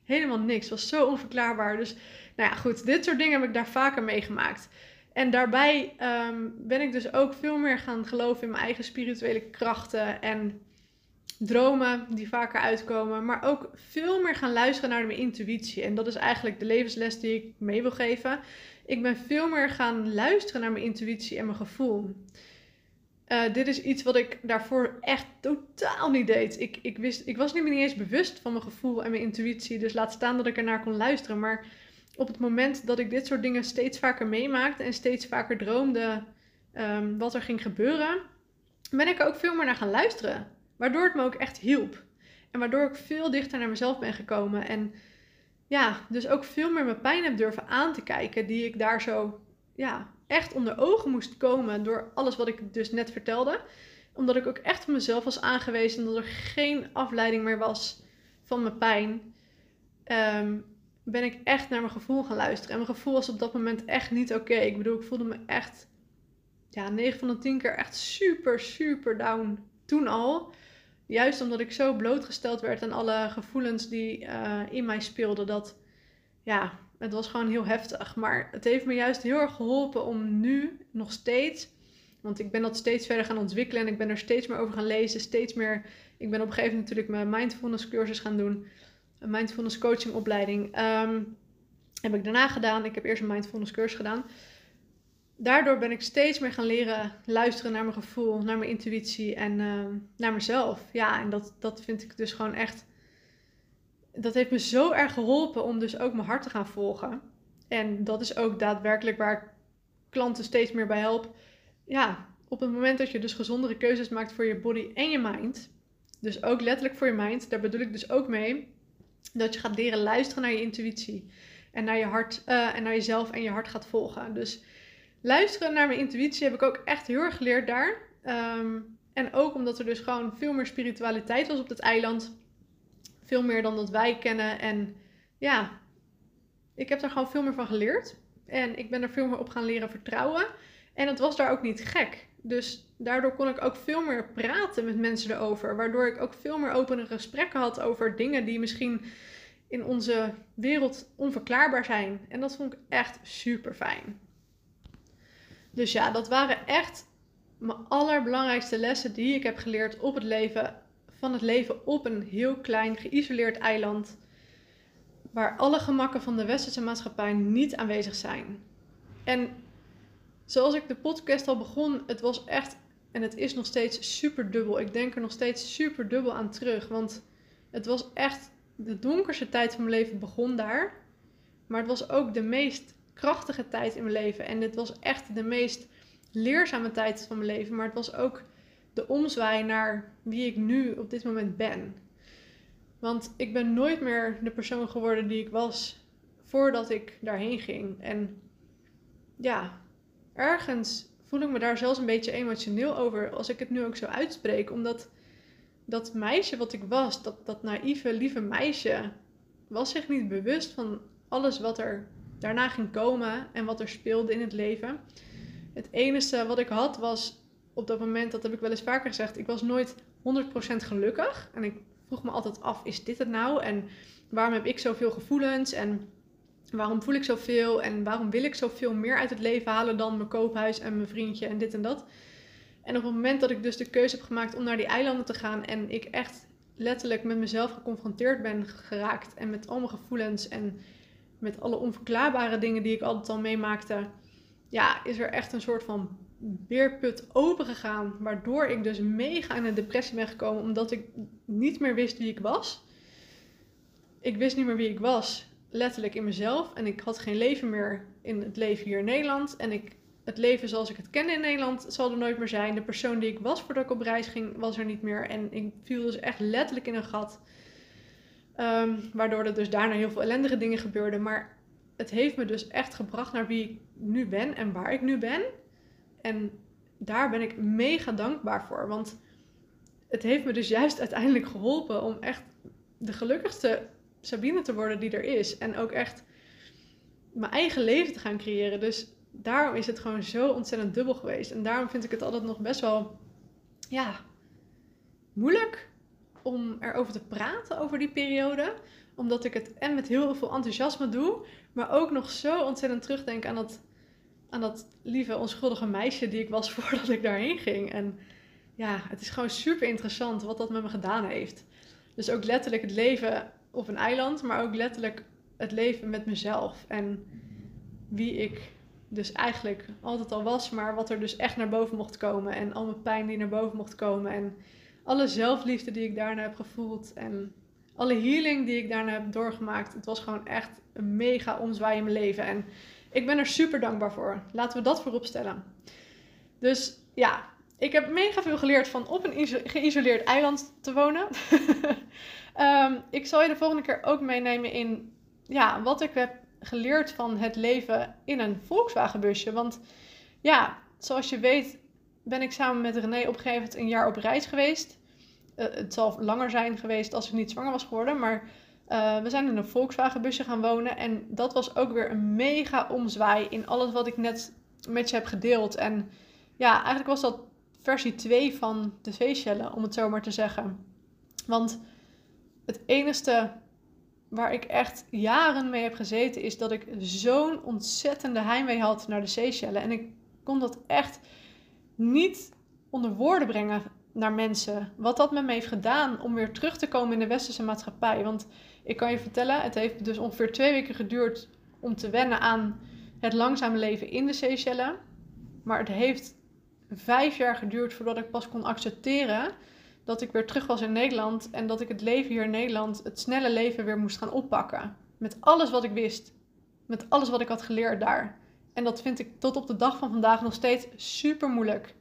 Helemaal niks. Het was zo onverklaarbaar. Dus nou ja, goed. Dit soort dingen heb ik daar vaker meegemaakt. En daarbij um, ben ik dus ook veel meer gaan geloven in mijn eigen spirituele krachten en dromen die vaker uitkomen. Maar ook veel meer gaan luisteren naar mijn intuïtie. En dat is eigenlijk de levensles die ik mee wil geven. Ik ben veel meer gaan luisteren naar mijn intuïtie en mijn gevoel. Uh, dit is iets wat ik daarvoor echt totaal niet deed. Ik, ik, wist, ik was niet meer niet eens bewust van mijn gevoel en mijn intuïtie. Dus laat staan dat ik ernaar kon luisteren. Maar op het moment dat ik dit soort dingen steeds vaker meemaakte en steeds vaker droomde um, wat er ging gebeuren, ben ik er ook veel meer naar gaan luisteren. Waardoor het me ook echt hielp. En waardoor ik veel dichter naar mezelf ben gekomen. En ja, dus ook veel meer mijn pijn heb durven aan te kijken, die ik daar zo ja, echt onder ogen moest komen door alles wat ik dus net vertelde. Omdat ik ook echt op mezelf was aangewezen dat er geen afleiding meer was van mijn pijn. Um, ben ik echt naar mijn gevoel gaan luisteren. En mijn gevoel was op dat moment echt niet oké. Ik bedoel, ik voelde me echt, ja, 9 van de 10 keer echt super, super down toen al. Juist omdat ik zo blootgesteld werd aan alle gevoelens die uh, in mij speelden. Dat, ja, het was gewoon heel heftig. Maar het heeft me juist heel erg geholpen om nu nog steeds. Want ik ben dat steeds verder gaan ontwikkelen en ik ben er steeds meer over gaan lezen. Steeds meer. Ik ben op een gegeven moment natuurlijk mijn mindfulness cursus gaan doen een mindfulness coaching opleiding. Um, heb ik daarna gedaan. Ik heb eerst een mindfulness cursus gedaan. Daardoor ben ik steeds meer gaan leren luisteren naar mijn gevoel, naar mijn intuïtie en uh, naar mezelf. Ja, en dat, dat vind ik dus gewoon echt. Dat heeft me zo erg geholpen om dus ook mijn hart te gaan volgen. En dat is ook daadwerkelijk waar ik klanten steeds meer bij help. Ja, op het moment dat je dus gezondere keuzes maakt voor je body en je mind. Dus ook letterlijk voor je mind. Daar bedoel ik dus ook mee dat je gaat leren luisteren naar je intuïtie. En naar je hart uh, en naar jezelf en je hart gaat volgen. Dus luisteren naar mijn intuïtie heb ik ook echt heel erg geleerd daar. Um, en ook omdat er dus gewoon veel meer spiritualiteit was op het eiland. Veel meer dan dat wij kennen. En ja, ik heb daar gewoon veel meer van geleerd. En ik ben er veel meer op gaan leren vertrouwen. En het was daar ook niet gek. Dus daardoor kon ik ook veel meer praten met mensen erover. Waardoor ik ook veel meer opene gesprekken had over dingen die misschien in onze wereld onverklaarbaar zijn. En dat vond ik echt super fijn. Dus ja, dat waren echt mijn allerbelangrijkste lessen die ik heb geleerd op het leven. Van het leven op een heel klein geïsoleerd eiland. Waar alle gemakken van de westerse maatschappij niet aanwezig zijn. En zoals ik de podcast al begon, het was echt en het is nog steeds super dubbel. Ik denk er nog steeds super dubbel aan terug. Want het was echt de donkerste tijd van mijn leven begon daar. Maar het was ook de meest krachtige tijd in mijn leven. En het was echt de meest leerzame tijd van mijn leven. Maar het was ook de omzwaai naar wie ik nu op dit moment ben. Want ik ben nooit meer de persoon geworden die ik was voordat ik daarheen ging. En ja, ergens voel ik me daar zelfs een beetje emotioneel over als ik het nu ook zo uitspreek. Omdat dat meisje wat ik was, dat, dat naïeve, lieve meisje, was zich niet bewust van alles wat er daarna ging komen en wat er speelde in het leven. Het enige wat ik had was op dat moment, dat heb ik wel eens vaker gezegd, ik was nooit 100% gelukkig. En ik vroeg me altijd af, is dit het nou? En waarom heb ik zoveel gevoelens? En Waarom voel ik zoveel en waarom wil ik zoveel meer uit het leven halen dan mijn koophuis en mijn vriendje en dit en dat? En op het moment dat ik dus de keuze heb gemaakt om naar die eilanden te gaan en ik echt letterlijk met mezelf geconfronteerd ben geraakt en met al mijn gevoelens en met alle onverklaarbare dingen die ik altijd al meemaakte, ja, is er echt een soort van beerput open gegaan, waardoor ik dus mega in een depressie ben gekomen omdat ik niet meer wist wie ik was. Ik wist niet meer wie ik was, letterlijk in mezelf en ik had geen leven meer in het leven hier in Nederland en ik het leven zoals ik het ken in Nederland zal er nooit meer zijn. De persoon die ik was voordat ik op reis ging, was er niet meer. En ik viel dus echt letterlijk in een gat. Ehm, waardoor er dus daarna heel veel ellendige dingen gebeurden. Maar het heeft me dus echt gebracht naar wie ik nu ben en waar ik nu ben. En daar ben ik mega dankbaar voor. Want het heeft me dus juist [laughs] uiteindelijk geholpen om echt de gelukkigste Sabine te worden die er is. En ook echt mijn eigen leven te gaan creëren. Dus daarom is het gewoon zo ontzettend dubbel geweest. En daarom vind ik het altijd nog best wel, ja, moeilijk om erover te praten over die periode. Omdat ik het en met heel veel enthousiasme doe, maar ook nog zo ontzettend terugdenk aan dat, aan dat lieve, onschuldige meisje die ik was [laughs] voordat ik daarheen ging. En ja, het is gewoon super interessant wat dat met me gedaan heeft. Dus ook letterlijk het leven op een eiland, maar ook letterlijk het leven met mezelf. En wie ik dus eigenlijk altijd al was, maar wat er dus echt naar boven mocht komen. En al mijn pijn die naar boven mocht komen. En alle zelfliefde die ik daarna heb gevoeld. En alle healing die ik daarna heb doorgemaakt. Het was gewoon echt een mega omzwaai in mijn leven. En ik ben er super dankbaar voor. Laten we dat voorop stellen. Dus ja, ik heb mega veel geleerd van op een geïsoleerd eiland te wonen. [laughs] Ehm, ik zal je de volgende keer ook meenemen in ja, wat ik heb geleerd van het leven in een Volkswagenbusje. Want ja, zoals je weet ben ik samen met René op een gegeven moment een jaar op reis geweest. Uh, het zal langer zijn geweest als ik niet zwanger was geworden. Maar uh, we zijn in een Volkswagenbusje gaan wonen. En dat was ook weer een mega omzwaai in alles wat ik net met je heb gedeeld. En ja, eigenlijk was dat versie 2 van de Seychellen, om het zo maar te zeggen. Want het enige waar ik echt jaren mee heb gezeten, is dat ik zo'n ontzettende heimwee had naar de Seychellen. En ik kon dat echt niet onder woorden brengen naar mensen. Wat dat met me heeft gedaan om weer terug te komen in de westerse maatschappij. Want ik kan je vertellen, het heeft dus ongeveer twee weken geduurd om te wennen aan het langzame leven in de Seychellen. Maar het heeft vijf jaar geduurd voordat ik pas kon accepteren dat ik weer terug was in Nederland en dat ik het leven hier in Nederland, het snelle leven weer moest gaan oppakken. Met alles wat ik wist, met alles wat ik had geleerd daar. En dat vind ik tot op de dag van vandaag nog steeds super moeilijk.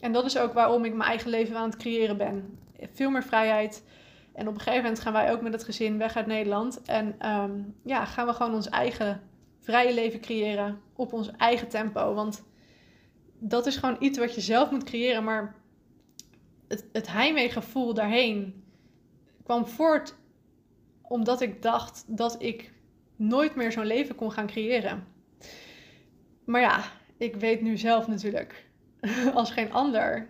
En dat is ook waarom ik mijn eigen leven aan het creëren ben. Veel meer vrijheid. En op een gegeven moment gaan wij ook met het gezin weg uit Nederland. En ehm, ja, gaan we gewoon ons eigen vrije leven creëren op ons eigen tempo. Want dat is gewoon iets wat je zelf moet creëren. Maar het, het heimweegevoel daarheen kwam voort omdat ik dacht dat ik nooit meer zo'n leven kon gaan creëren. Maar ja, ik weet nu zelf natuurlijk, [laughs] als geen ander,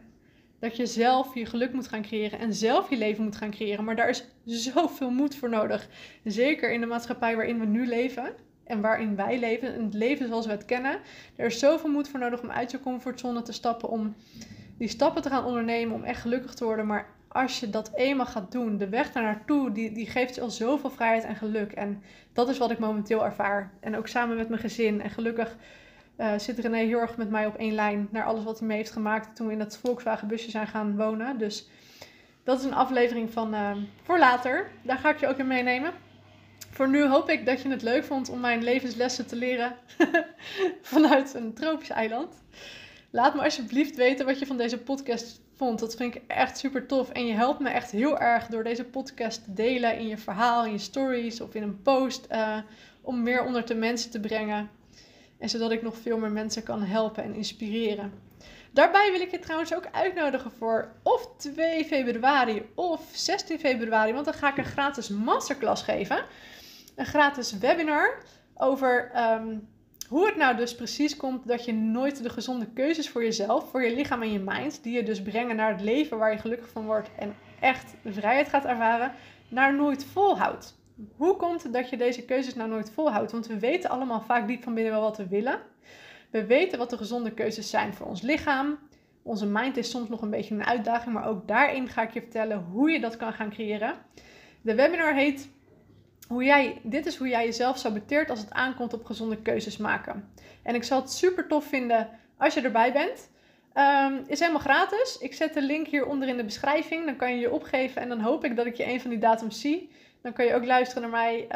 dat je zelf je geluk moet gaan creëren en zelf je leven moet gaan creëren. Maar daar is zoveel moed voor nodig. Zeker in de maatschappij waarin we nu leven en waarin wij leven, het leven zoals we het kennen. Er is zoveel moed voor nodig om uit je comfortzone te stappen, om die stappen te gaan ondernemen om echt gelukkig te worden. Maar als je dat eenmaal gaat doen, de weg daar naartoe, die, die geeft je al zoveel vrijheid en geluk. En dat is wat ik momenteel ervaar. En ook samen met mijn gezin. En gelukkig uh, zit René heel erg met mij op één lijn naar alles wat hij mee heeft gemaakt toen we in dat Volkswagen busje zijn gaan wonen. Dus dat is een aflevering van uh, voor later. Daar ga ik je ook in meenemen. Voor nu hoop ik dat je het leuk vond om mijn levenslessen te leren [laughs] vanuit een tropisch eiland. Laat me alsjeblieft weten wat je van deze podcast vond. Dat vind ik echt super tof. En je helpt me echt heel erg door deze podcast te delen in je verhaal, in je stories of in een post. Uh, om meer onder de mensen te brengen. En zodat ik nog veel meer mensen kan helpen en inspireren. Daarbij wil ik je trouwens ook uitnodigen voor of 2 februari of 16 februari. Want dan ga ik een gratis masterclass geven. Een gratis webinar over um, hoe het nou dus precies komt dat je nooit de gezonde keuzes voor jezelf, voor je lichaam en je mind, die je dus brengen naar het leven waar je gelukkig van wordt en echt de vrijheid gaat ervaren, naar nooit volhoudt. Hoe komt het dat je deze keuzes nou nooit volhoudt? Want we weten allemaal vaak diep van binnen wel wat we willen. We weten wat de gezonde keuzes zijn voor ons lichaam, Onze mind is soms nog een beetje een uitdaging, maar ook daarin ga ik je vertellen hoe je dat kan gaan creëren. De webinar heet hoe jij, dit is hoe jij jezelf saboteert als het aankomt op gezonde keuzes maken. En ik zal het super tof vinden als je erbij bent. Um, is helemaal gratis. Ik zet de link hieronder in de beschrijving. Dan kan je je opgeven en dan hoop ik dat ik je een van die datums zie. Dan kan je ook luisteren naar mij.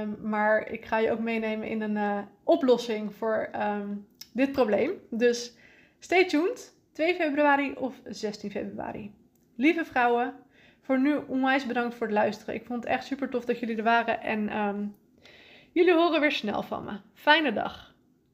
Um, maar ik ga je ook meenemen in een uh, oplossing voor um, dit probleem. Dus stay tuned. 2 februari of 16 februari. Lieve vrouwen, voor nu onwijs bedankt voor het luisteren. Ik vond het echt super tof dat jullie er waren. En jullie horen weer snel van me. Fijne dag.